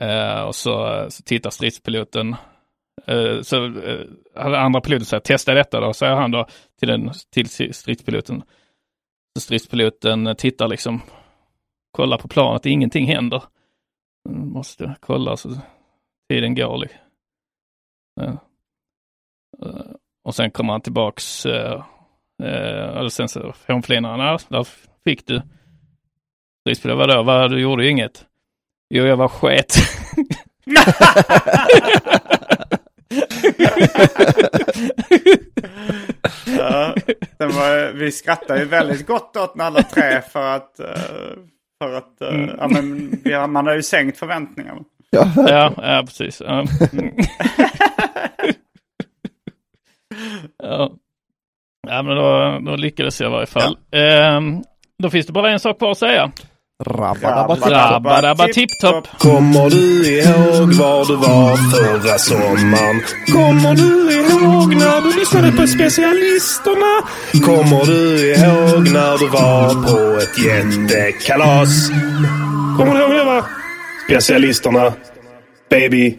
Eh, och så, så tittar stridspiloten. Eh, så eh, hade andra piloten säger testa detta då, säger han då till, den, till stridspiloten. Så stridspiloten tittar liksom, kollar på planet, ingenting händer. Mm, måste kolla så tiden går. Liksom. Och sen kommer han tillbaks, Eller sen så hånflinar han, där fick du. Stridspiloten, vadå, vad, du gjorde ju inget. Jo, jag var sket. ja, var, vi skrattar ju väldigt gott åt den alla tre för att, eh, för att mm. ja, men, ja, man har ju sänkt förväntningarna. Ja, ja, ja precis. Ja. ja. ja, men då, då lyckades jag i varje fall. Ja. Ehm, då finns det bara en sak kvar att säga. Rabba-dabba tipp-topp. Kommer du ihåg var du var förra sommaren? Kommer du ihåg när du lyssnade på specialisterna? Kommer du ihåg när du var på ett jättekalas? Kommer du ihåg det va? Specialisterna. Baby.